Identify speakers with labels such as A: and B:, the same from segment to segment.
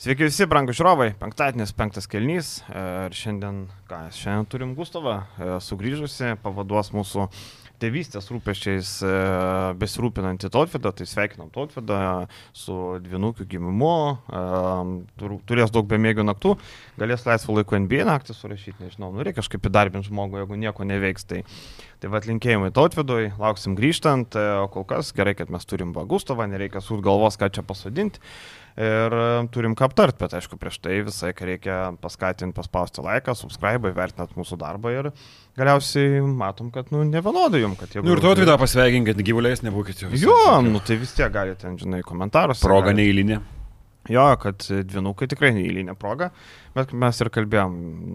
A: Sveiki visi, brangų žiūrovai. Penktadienis, penktas kelnys. Ir šiandien, ką, šiandien turim Gustavą, e, sugrįžusi, pavaduos mūsų tėvystės rūpeščiais e, besirūpinantį Tautvidą. Tai sveikinam Tautvidą su dvinukiu gimimu. e, tur- Turės daug bemėgių naktų. Galės laisvo laiko NBA naktį surašyti, nežinau. Nu, reikia kažkaip įdarbinti žmogų, jeigu nieko neveiks. Tai, tai vad linkėjimai Tautvidui, lauksim grįžtant. O kol kas gerai, kad mes turim Gustavą, nereikia sūt galvos, ką čia pasodinti. Ir turim ką aptart, bet aišku, prieš tai visai reikia paskatinti, paspausti laiką, subscribe, vertinant mūsų darbą ir galiausiai matom, kad, nu, nevienodai jum, kad jeigu...
B: Nu ir tu atvydą pasveikinkit, gyvuliais nebūkit jau.
A: Jo, nu tai vis tiek galite, ten, žinai, komentaruose.
B: Proga neįlinė.
A: Jo, kad dvinukai tikrai neįlynė proga, bet mes ir kalbėjom,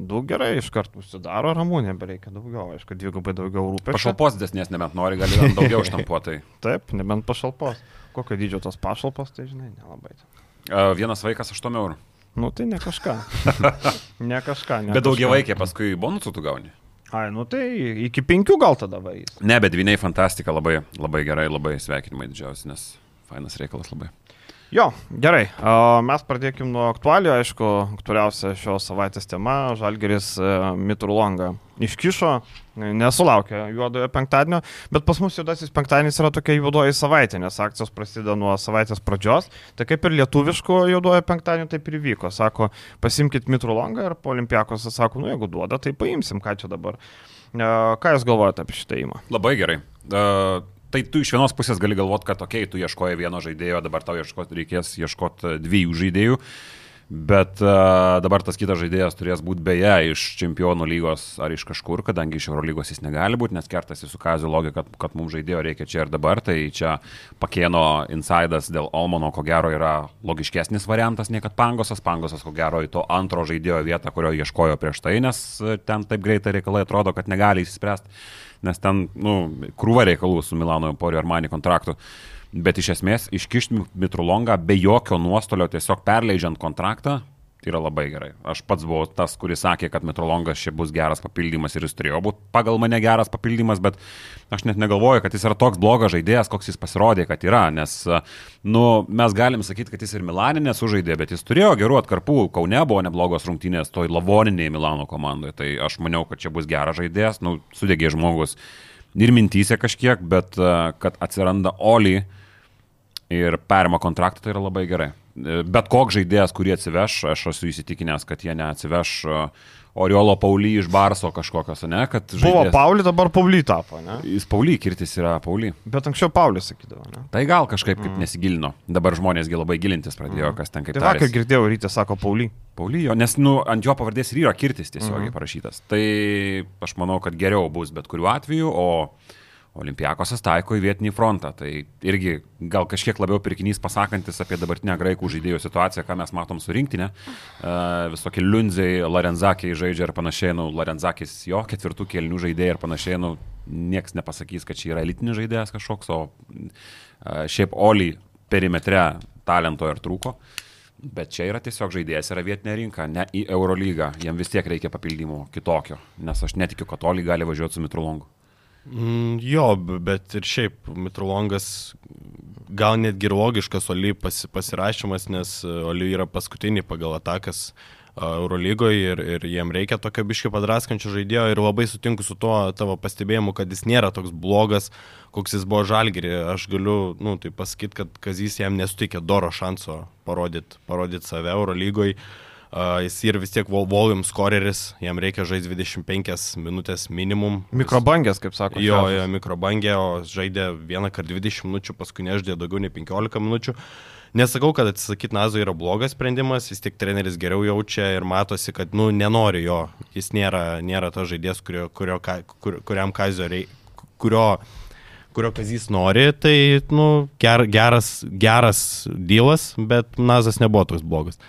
A: daug gerai iš karto užsidaro ramu, nebereikia daugiau, aišku, dvigubai daugiau rūpesčių.
B: Pašalpos desnės nebent nori, gali daugiau štampuotai.
A: Taip, nebent pašalpos. Kokio dydžio tos pašalpos, tai žinai, nelabai.
B: Vienas vaikas 8 eurų.
A: Nu tai ne kažką. ne kažką. Ne
B: Bet daugia vaikė, paskui bonusų tu gauni.
A: Ai, nu tai iki penkių gal tada vaizdas.
B: Ne, bet dviniai fantastika, labai, labai gerai, labai sveikinimai didžiausi, nes fainas reikalas labai.
A: Jo, gerai. Mes pradėkim nuo aktualių. Aišku, aktualiausia šios savaitės tema - Žalgeris Mitrulonga iškišo, nesulaukė juodojo penktadienio, bet pas mus juodasis penktadienis yra tokia juodoji savaitė, nes akcijos prasideda nuo savaitės pradžios. Tai kaip ir lietuviško juodojo penktadienio taip ir vyko. Sako, pasimkit Mitrulongą ir po olimpiakos sako, nu jeigu duoda, tai paimsim, ką čia dabar. A, Ką Jūs galvojate apie šitą įmą?
B: Labai gerai. Uh, tai tu iš vienos pusės gali galvoti, kad okei, okay, tu ieškoji vieno žaidėjo, dabar tau ieškot, reikės ieškoti dviejų žaidėjų. Bet uh, dabar tas kitas žaidėjas turės būti beje iš čempionų lygos ar iš kažkur, kadangi iš Eurolygos jis negali būti, nes kertasi su Kazio logika, kad, kad mums žaidėjo reikia čia ir dabar. Tai čia pakėno insidas dėl Olmono, ko gero, yra logiškesnis variantas nei kad Pangosas. Pangosas, ko gero, į to antro žaidėjo vietą, kurio ieškojo prieš tai, nes e, ten taip greitai reikalai atrodo, kad negali įsispręsti, nes ten, nu, krūva reikalų su Milano Emporio Armani kontraktu. Bet iš esmės iškišti Mitrulongą be jokio nuostolio, tiesiog perleidžiant kontraktą, yra labai gerai. Aš pats buvau tas, kuris sakė, kad Mitrulongas čia bus geras papildymas ir jis turėjo būti pagal mane geras papildymas, bet aš net negalvoju, kad jis yra toks blogas žaidėjas, koks jis pasirodė, kad yra. Nes, nu, mes galim sakyti, kad jis ir Milaninė sužaidė, bet jis turėjo gerų atkarpų, Kaune buvo neblogos rungtynės, toj lavoninėje Milano komandoje. Tai aš maniau, kad čia bus geras žaidėjas, nu, sudegė žmogus ir mintysė kažkiek, bet kad atsiranda Oli ir perima kontraktą, tai yra labai gerai. Bet koks žaidėjas, kurį atsiveš, aš esu įsitikinęs, kad jie neatsiveš Oriolo Pauly iš Barso kažkokios, ne? Kad
A: Buvo
B: žaidėjas...
A: Pauli, dabar Pauly tapo, ne?
B: Jis Pauly, kirtis yra Pauly.
A: Bet anksčiau Paulius sakydavo, ne?
B: Tai gal kažkaip kaip nesigilino. Dabar žmonėsgi labai gilintis pradėjo, kas ten kaip
A: Tai vakar girdėjau, ryte sako Pauly.
B: Paulijo, nes nu, ant jo pavardės ir yra kirtis tiesiogiai
A: Mhm.
B: parašytas. Tai aš manau, kad geriau bus bet kuriuo atveju, o Olimpiakosas taiko į vietinį frontą. Tai irgi gal kažkiek labiau pirkinys pasakantis apie dabartinę graikų žaidėjų situaciją, ką mes matom su rinktinė. Visokie Liunzai, Larenzakiai žaidžia ir panašiai, nu, Larenzakis jo ketvirtų kelnių žaidėjai ir panašiai, nu, nieks nepasakys, kad čia yra elitinis žaidėjas kažkoks, o šiaip Oli perimetre talento ir trūko. Bet čia yra tiesiog žaidėjas, yra vietinė rinka, ne į Eurolygą. Jam vis tiek reikia papildymo kitokio, nes aš netikiu, kad Oli gali važiuoti su Mitrulongu.
C: Mm, jo, bet ir šiaip Mitrolongas gal netgi ir logiškas Oli pasi, pasirašymas, nes e, Oli yra paskutinį pagal atakas a, Eurolygoje ir, ir jiem reikia tokio biškio padraskančio žaidėjo ir labai sutinku su tuo tavo pastebėjimu, kad jis nėra toks blogas, koks jis buvo žalgerį. Aš galiu, nu, tai pasakyti, kad Kazys jam nesuteikė doro šanso parodyti parodyt save Eurolygoje. Uh, jis yra vis tiek vol- volume scoreris, jam reikia žaisti 25 minutės minimum.
A: Mikrobangės, kaip sako.
C: Jo, jo, mikrobangė, o žaidė vieną kartą 20 minučių, paskui nežaidė daugiau nei 15 minučių. Nesakau, kad atsisakyti Nazo yra blogas sprendimas, vis tik treneris geriau jaučia ir matosi, kad, nu, nenori jo. Jis nėra, nėra tas žaidėjas, kurio, kurio, kur, kuriam kazio reikia, kurio, kurio kazys nori, tai, nu, ger, geras, geras dealas, bet Nazas nebuvo toks blogas.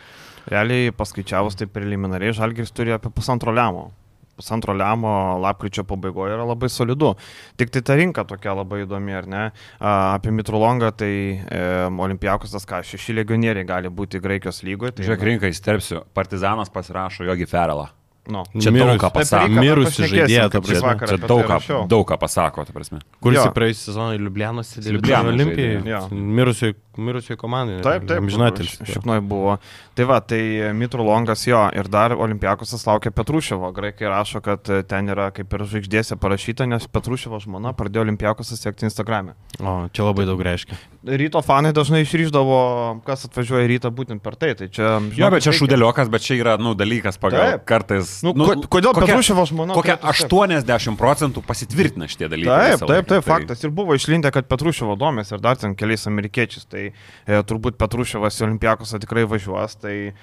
A: Realiai paskaičiavus tai preliminariai, Žalgiris turi apie pusantro lemo. Pusantro lemo lapkričio pabaigoje yra labai solidu. Tik tai ta rinka tokia labai įdomi, ar ne? A, apie Mitrulongą, tai e, Olimpijakos tas ką, šeši legionieriai gali būti Graikijos lygoje. Tai
B: Žiūrėk, rinką įsterpsiu. Partizanas pasirašo Jogi Ferelą.
A: Nu.
B: Čia
C: Mirus-
B: daug ką pasako.
A: pašnekėsim,
C: žaidėją, ta prasme.
B: Čia daug
A: tai
B: ką, daug ką pasako, ta prasme.
C: Kuris į praėjusią sezoną Liublianos
B: žaidė,
C: Olimpijai.
A: jo.
C: Mirusioj, mirusioj komandai.
A: Taip, taip.
C: Žinotis.
A: Šiknoj buvo. Tai va, tai Mitru Longas jo ir dar Olimpiakosas laukia Petruševo. Graikai rašo, kad e, ten yra kaip ir žvaigždėse parašyta, nes Petruševo žmona pradėjo Olimpiakosą sekti Instagram'e.
C: O, čia labai daug reiškia.
A: Ryto fanai dažnai išryždavo, kas atvažiuoja į rytą būtent per tai. Tai čia...
B: Jo, bet čia šudeliokas, bet čia yra, nu, dalykas pagal
A: Taip.
B: kartais.
A: Nu, ko- kodėl Petruševo žmona
B: Kokia
A: turėtų
B: 80 procentų pasitvirtina šitie dalykai.
A: Taip, taip, taip, faktas. Ir buvo išlindę, kad Petruševo domės ir dar ten keliais amerikiečiais. Tai e, turbūt Petruševas į Olimpiakosą tikrai važiuos. Tai e,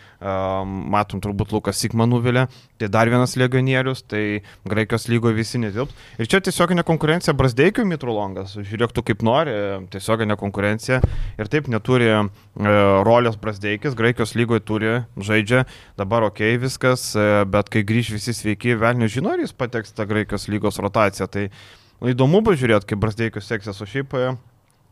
A: matom, turbūt Lukas Sikman nuvilė. Tai dar vienas legionierius. Tai Graikijos lygoje visi netilps. Ir čia tiesioginė konkurencija Brasdeikiu Mitrulongas. Žiūrėk tu kaip nori. Tiesioginė konkurencija. Ir taip neturi e, rolės Brasdeikis. Graikijos lygoje turi, žaidžia. Dabar ok viskas. E, bet kai grįž visi sveiki, velnių žino, ar jis pateks tą Graikijos lygos rotaciją. Tai Įdomu pažiūrėti, kaip Brasdeikius seksis, o šiaip e,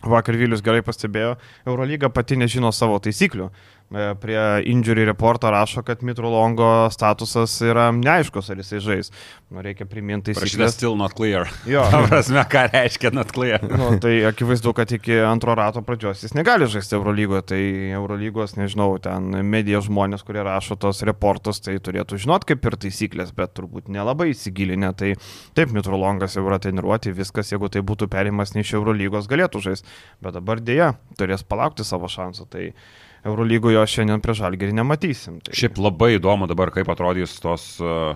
A: vakar Vilius gerai pastebėjo, Eurolyga pati nežino savo taisyklių. E, Prie injury reporto rašo, kad Mitrolongo statusas yra neaiškus, ar jisai žais. Nu, reikia priminti taisyklės.
B: still not clear.
A: Jo.
B: Prasme, ką reiškia not clear.
A: Nu, tai akivaizdu, kad iki antro rato pradžios jis negali žaisti Eurolygoje. Tai Eurolygos, nežinau, ten medijos žmonės, kurie rašo tos reportus, tai turėtų žinot kaip ir taisyklės, bet turbūt nelabai įsigilinę. Tai taip, Mitrolongas jau yra treniruoti, viskas, jeigu tai būtų perimas ne iš Eurolygos, galėtų žaisti. Bet dabar dėja, turės palaukti savo šansų. Tai Eurolygoje šiandien prie žalgerį nematysim. Tai...
B: Šiaip labai įdomu dabar, kaip atrodys tos uh,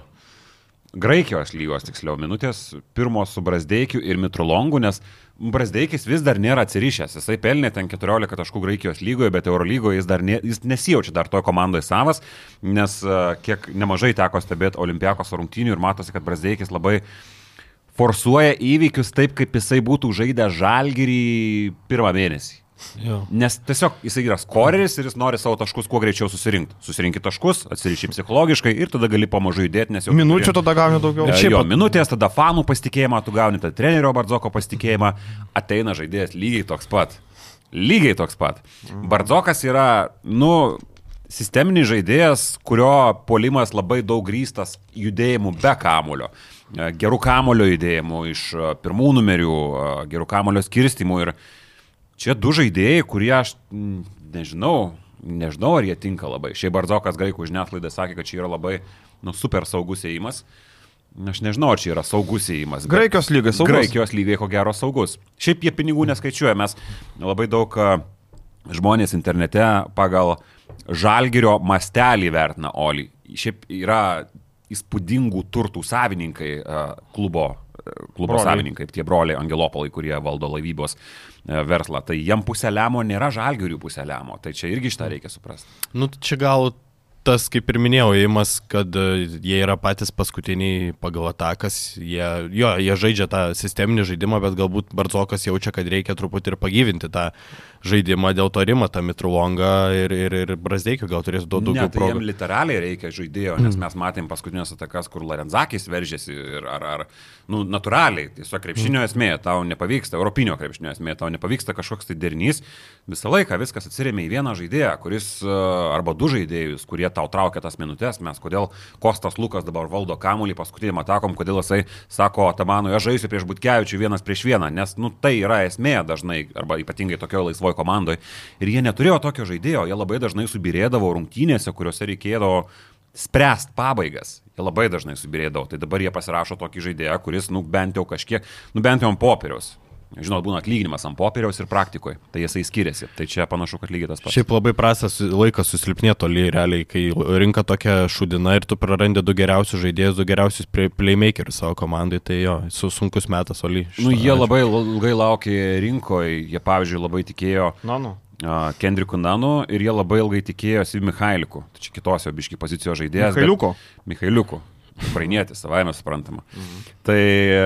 B: Graikijos lygos, tiksliau, minutės pirmos su Brasdeikiu ir Mitrolongu, nes Brasdeikis vis dar nėra atsirišęs. Jisai pelnė ten 14 taškų Graikijos lygoje, bet Eurolygoje jis ne, jis nesijaučia dar toje komandoje savas, nes uh, kiek nemažai teko stebėti Olimpiakos rungtynių ir matosi, kad Brasdeikis labai forsuoja įvykius taip, kaip jisai būtų žaidęs žalgyrį pirmą mėnesį.
C: Jo.
B: Nes tiesiog jisai yra skoreris ir jis nori savo taškus kuo greičiau susirinkti. Susirinkti taškus, atsirišiai psichologiškai ir tada gali pamažu judėti, nes jau...
A: Minučių tada gauni daugiau.
B: E,
C: šiaip
B: Jo,
C: pat-
B: minutės, tada fanų pasitikėjimą tu gauni, tada trenerio Bardzoko pasitikėjimą, ateina žaidėjas lygiai toks pat. Lygiai toks pat. Bardzokas yra, nu, sisteminis žaidėjas, kurio polimas labai daug grįstas judėjimu be kamulio. E, Gerų kamulio judėjimų iš e, pirmų numerių, e, gerų kamulio skirstimų ir čia du žaidėjai, kurie aš nežinau, nežinau, ar jie tinka labai. Šiaip Bardzokas graikų žiniasklaida sakė, kad čia yra labai, nu, super saugus įėjimas. Aš nežinau, ar čia yra saugus įėjimas.
A: Graikijos lygai saugus.
B: Graikijos lygai ko gero saugus. Šiaip jie pinigų neskaičiuoja, mes labai daug žmonės internete pagal žalgerio mastelį vertina Olį. Šiaip yra įspūdingų turtų savininkai klubo, klubo
A: Broliai.
B: savininkai, tie broliai Angelopolai, kurie valdo laivybos a, verslą. Tai jiem pusė lemo nėra žalgerių pusė lemo. Tai čia irgi šitą reikia suprasti.
C: Nu, čia gal tas, kaip ir minėjau, įimas, kad e, jie yra patys paskutiniai pagal atakas. Jie, jo, jie žaidžia tą sisteminį žaidimą, bet galbūt Barzokas jaučia, kad reikia truputį ir pagyvinti tą žaidimą, dėl to rima tą Mitrulongą ir, ir, ir Brasdeikį gal turės duoti
B: Ne,
C: daugiau
B: tai jiem
C: progų.
B: literaliai reikia žaidėjo, nes mes matėm paskutinės atakas, kur Larenzakis veržėsi ir ar, ar nu, natūraliai, tiesiog krepšinio esmė, tau nepavyksta, europinio krepšinio esmė, tau nepavyksta kažkoks tai derinys, visą laiką viskas atsiremia į vieną žaidėją, kuris, e, arba du žaidėjus, kurie tau traukia tas minutės, mes kodėl Kostas Lukas dabar valdo kamuolį paskutiniam atakom, kodėl jisai sako, Tamanui, aš žaisiu prieš Butkevičių vienas prieš vieną, nes, nu, tai yra esmė dažnai, arba ypatingai tokioje laisvoje komandoje. Ir jie neturėjo tokio žaidėjo, jie labai dažnai subirėdavo rungtynėse, kuriuose reikėdavo spręst pabaigas. Jie labai dažnai subirėdavo. Tai dabar jie pasirašo tokį žaidėją, kuris, nu, bent jau kažkiek, nu, bent jau ant popieriaus. Žinot, būna atlyginimas ant popieriaus ir praktikoje. Tai jisai skiriasi. Tai čia panašu, kad lygiai tas pats.
C: Šiaip labai prastas laikas susilpnėti toli realiai, kai rinka tokia šudina ir tu prarandi du geriausius žaidėjus, du geriausius play- playmakerius savo komandai, tai jo, su sunkus metas oli.
B: Nu, jie labai ilgai laukė rinkoje, jie pavyzdžiui labai tikėjo
A: Na, nu.
B: Kendriku Nanu ir jie labai ilgai tikėjo Siv Michailiku. Tai čia kitos jo biški pozicijos žaidėjas. bet-
A: Michailiuko?
B: Ukrainietis, savaime suprantama. Mhm. Tai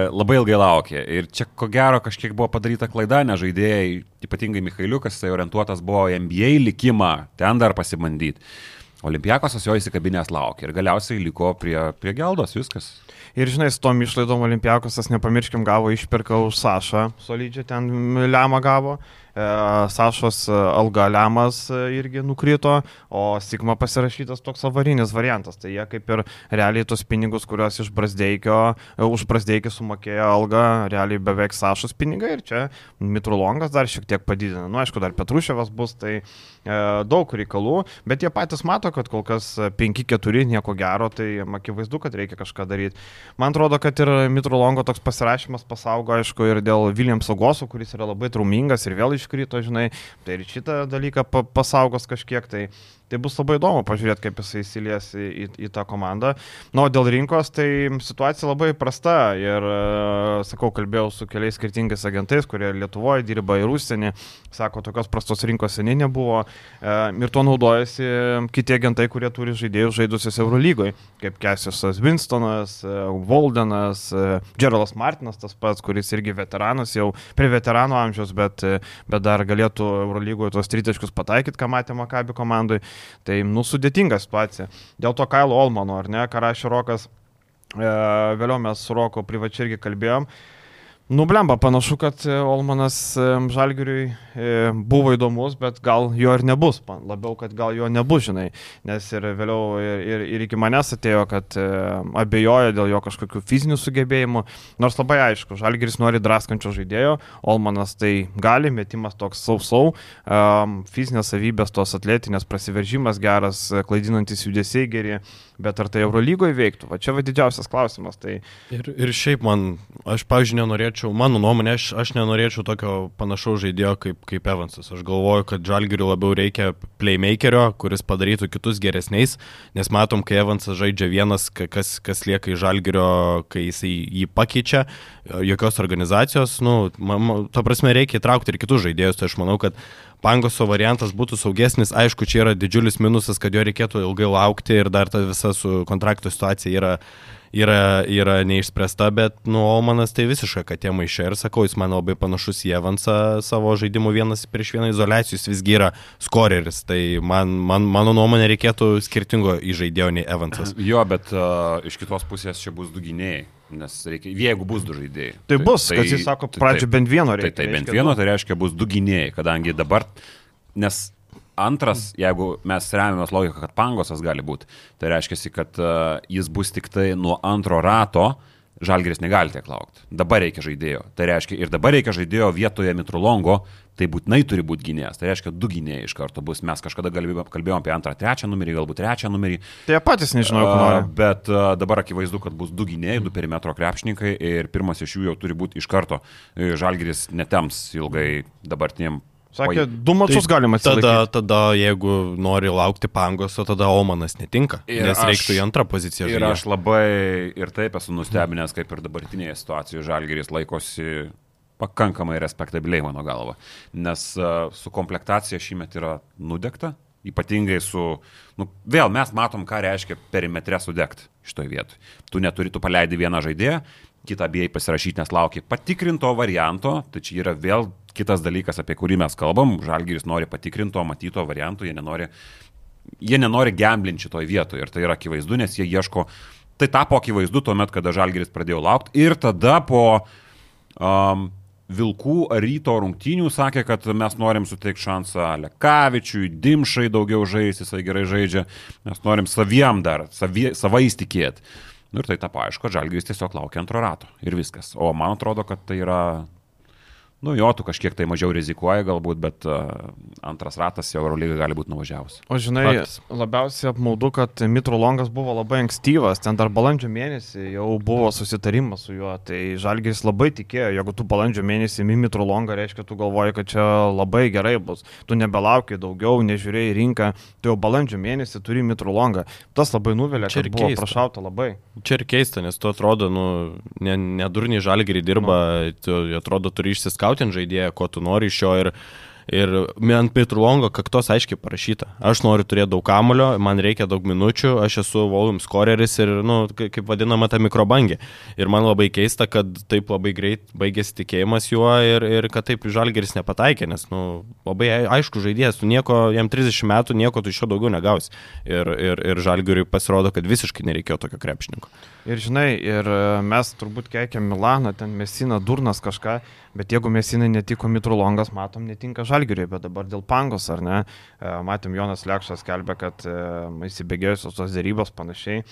B: labai ilgai laukė. Ir čia ko gero kažkiek buvo padaryta klaida, nes žaidėjai, ypatingai Michailiukas, jisai orientuotas buvo į NBA likimą, ten dar pasibandyti. Olimpiakosas jo įsikabinės laukia ir galiausiai liko prie, prie geldos viskas.
A: Ir žinai, su tom išlaidom Olimpiakosas, nepamirškim, gavo išpirką už Sašą, solidžiai ten lemą gavo. E, Sašos e, alga lemas e, irgi nukrito, o Sigma pasirašytas toks avarinis variantas. Tai jie kaip ir realiai tos pinigus, kuriuos iš Brasdeikio, už Brasdeikį sumokėjo algą, realiai beveik Sašos pinigai ir čia Mitrulongas dar šiek tiek padidina. Nu, aišku, dar Petruševas bus, tai daug reikalų, bet jie patys mato, kad kol kas 5-4 nieko gero, tai akivaizdu, kad reikia kažką daryti. Man atrodo, kad ir Mitrulongo toks pasirašymas pasaugo, aišku, ir dėl Williams Ogoso, kuris yra labai traumingas ir vėl iškrito, žinai, tai ir šitą dalyką pasaugos kažkiek, tai Tai bus labai įdomu pažiūrėti, kaip jisai įsilies į, į, į tą komandą. Nu, dėl rinkos, tai situacija labai prasta. Ir, e, sakau, kalbėjau su keliais skirtingais agentais, kurie Lietuvoje dirba ir užsienį. Sako, tokios prastos rinkos seniai nebuvo. E, ir tuo naudojasi kiti agentai, kurie turi žaidėjus žaidusius Eurolygoje, kaip Kesiusas Winstonas, Voldenas, e, Geraldas Martinas, tas pats, kuris irgi veteranas, jau prie veterano amžiaus, bet, bet dar galėtų Eurolygoje tuos tritaškius pataikyti, ką matė Makabi komandai. Tai, nu, sudėtinga situacija. Dėl to Kailo Olmano, ar ne, ką rašė Rokas, e, vėliau mes su Roku privačiai irgi kalbėjom. E, Nublemba, panašu, kad e, Olmanas e, Žalgiriui e, buvo įdomus, bet gal jo ir nebus. Labiau, kad gal jo nebus, žinai. Nes ir vėliau ir, ir, ir iki manęs atėjo, kad abejoja dėl jo kažkokių fizinių sugebėjimų. Nors labai aišku, Žalgiris nori draskančio žaidėjo, Olmanas tai gali, metimas toks sausau, fizinės savybės, tos atletinės prasiveržimas geras, klaidinantis judesiai geri, bet ar tai Eurolygoje veiktų? Va čia va didžiausias klausimas. Tai...
C: Ir, ir šiaip man, aš, pavyzdžiui, nenorėčiau mano nuomonė, aš, aš nenorėčiau tokio panašaus žaidėjo kaip, kaip Evansas. Aš galvoju, kad Žalgiriui labiau reikia playmakerio, kuris padarytų kitus geresniais, nes matom, kai Evansas žaidžia vienas, kas, kas lieka iš Žalgirio, kai jis jį pakeičia, jokios organizacijos, nu, man, ta prasme, reikia įtraukti ir kitus žaidėjus, tai aš manau, kad Pangoso variantas būtų saugesnis, aišku, čia yra didžiulis minusas, kad jo reikėtų ilgai laukti ir dar ta visa su kontrakto situacija yra yra, yra neišspręsta, bet, nu, Olmanas tai visiškai katė maišė ir sakau, jis man labai panašus į Evansą savo žaidimu vienas prieš vieną izolacijus, visgi yra skoreris, tai man, man, mano nuomonė reikėtų skirtingo įžaidėjo nei Evansas.
B: Jo, bet uh, iš kitos pusės čia bus du gynėjai. Nes reikia, jeigu bus du žaidėjai.
A: Tai, tai bus, tai, kad jis sako, pradžio tai, bent vieno reikia.
B: Tai, tai bent vieno, tai reiškia bus du gynėjai, kadangi dabar, nes Antras, jeigu mes remiamės logiką, kad pangosas gali būti, tai reiškia, kad uh, jis bus tik tai nuo antro rato, žalgeris negali tiek laukti. Dabar reikia žaidėjo. Tai reiškia, ir dabar reikia žaidėjo vietoje Mitrulongo, tai būtinai turi būti gynėjas. Tai reiškia, du gynėjai iš karto bus. Mes kažkada kalbėjome apie antrą, trečią numerį, galbūt trečią numerį.
A: Tai jie patys nežinau, ko nori.
B: Bet uh, dabar akivaizdu, kad bus du gynėjai, du perimetro krepšininkai ir pirmas iš jų jau turi būti iš karto. Žalgeris netems ilgai dabartiniam
A: Sakė, du mačius tai galima
C: atsilaikyti. Tada, tada, jeigu nori laukti pangos, o tada Omanas netinka. Ir nes aš, reiktų į antrą poziciją.
B: Ir aš labai ir taip esu nustebinęs, kaip ir dabartinėje situacijoje Žalgeris laikosi pakankamai respektabiliai, mano galva. Nes uh, su komplektacija šįmet yra nudegta, ypatingai su, nu, vėl mes matom, ką reiškia perimetre sudegti šitoje vietoje. Tu neturi, tu paleidi vieną žaidėją, kitą bijai pasirašyti, nes lauki patikrinto varianto, tai čia yra vėl kitas dalykas, apie kurį mes kalbam, Žalgiris nori patikrinto, matyto variantų, jie nenori, jie nenori gamblinti šitoje vietoje ir tai yra akivaizdu, nes jie ieško, tai tapo akivaizdu tuomet, kada Žalgiris pradėjo laukti ir tada po um, Vilkų ryto rungtynių sakė, kad mes norim suteikti šansą Lekavičiui, Dimšai daugiau žaisti, jisai gerai žaidžia, mes norim saviem dar, savie, savais tikėti. Nu ir tai tapo aišku, Žalgiris tiesiog laukia antro rato ir viskas. O man atrodo, kad tai yra Nu jo, tu kažkiek tai mažiau rizikuoji galbūt, bet uh, antras ratas jau Eurolygai gali būti nuvažiavus.
A: O žinai, Faktas. labiausiai apmaudu, kad Mitro Longas buvo labai ankstyvas, ten dar balandžio mėnesį jau buvo susitarimas su juo, tai Žalgiris labai tikėjo, jeigu tu balandžio mėnesį imi Mitro Longą, reiškia, tu galvoji, kad čia labai gerai bus, tu nebelaukiai daugiau, nežiūrėjai rinką, tu jau balandžio mėnesį turi Mitro Longą. Tas labai nuvelia, čia ir buvo keista. prašauta labai.
C: Čia ir keista, nes tu atrodo, nu, nedurniai ne Žalgirį dirba, nu. tu atrodo turi išsiskauti skautin žaidėją, ko tu nori iš jo ir, Ir ant Mitrulongo kaktos aiškiai parašyta. Aš noriu turėti daug kamulio, man reikia daug minučių, aš esu volume scoreris ir, nu, kaip vadinama, ta mikrobangė. Ir man labai keista, kad taip labai greit baigėsi tikėjimas juo ir, ir kad taip žalgeris nepataikė, nes, nu, labai aišku žaidėjas, tu nieko, jam 30 metų, nieko tu iš jo daugiau negausi. Ir, ir, ir žalgeriui pasirodo, kad visiškai nereikėjo tokio krepšininko.
A: Ir žinai, ir e, mes turbūt keikiam Milaną, ten Mesina, Durnas kažką, bet jeigu Mesinai netiko Mitrulongas, matom, netinka Žalgiriui, bet dabar dėl Pangos, ar ne? E, matėm, Jonas Lekšas kelbė, kad e, įsibėgėjusios tos dėrybos panašiai.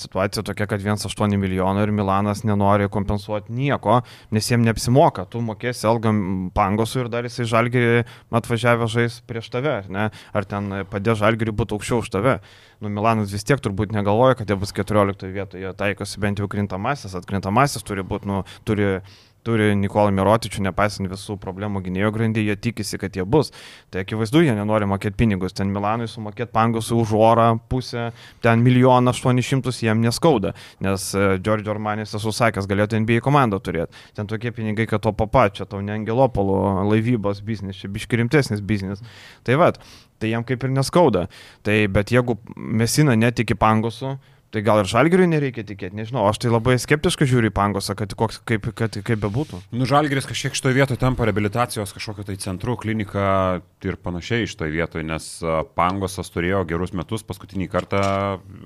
A: Situacija tokia, kad 1,8 milijono ir Milanas nenori kompensuoti nieko, nes jiem neapsimoka. Tu mokėsi algam Pangosui ir dar jisai Žalgiriui atvažiavę žais prieš tave, ar ne? Ar ten padė Žalgiriui būti aukščiau už tave nu, Milanas vis tiek turbūt negalvoja, kad jie bus 14 vietoje, jie taikosi bent jau krintamasis, atkrintamasis turi būti, nu, turi turi Nikolą Mirotičių, nepaisant visų problemų gynėjo grandį, jie tikisi, kad jie bus. Tai akivaizdu, jie nenori mokėti pinigus. Ten Milanui sumokėti pangus už orą pusę, ten milijoną aštuonis šimtus jiem neskauda, nes Giorgio Armanis esu sakęs, galėtų NBA komandą turėti. Ten tokie pinigai, kad to papačia, tau ne Angelopolo laivybos biznis, čia biškirimtesnis biznis. Tai vad, tai jam kaip ir neskauda. Tai bet jeigu Mesina netiki pangosu, Tai gal ir žalgiriui nereikia tikėti, nežinau, aš tai labai skeptiškai žiūriu į pangosą, kad koks, kaip, kad, kaip bebūtų.
B: Nu, žalgiris kažkiek šitoje vietoje tampa rehabilitacijos kažkokio tai centrų, klinika ir panašiai šitoje vietoje, nes pangosas turėjo gerus metus paskutinį kartą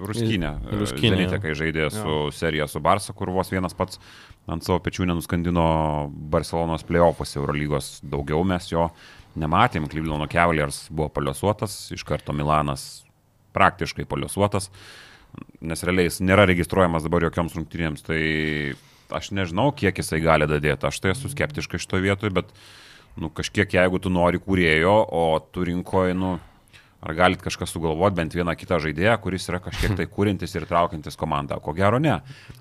B: Ruskinę. Ruskinė. Zenite, kai žaidė su jo. serija su Barsa, kur vos vienas pats ant savo pečių nenuskandino Barcelonos playoffus Eurolygos. Daugiau mes jo nematėm, Cleveland Cavaliers buvo paliuosuotas, iš karto Milanas praktiškai paliuosuotas, nes realiai jis nėra registruojamas dabar jokioms rungtynėms, tai aš nežinau, kiek jisai gali dadėti, aš tai esu skeptiškai šitoje vietoje, bet nu, kažkiek jeigu tu nori kūrėjo, o tu rinkoji, nu, Ar galit kažką sugalvoti, bent vieną kitą žaidėją, kuris yra kažkiek tai kūrintis ir traukiantis komandą? Ko gero ne.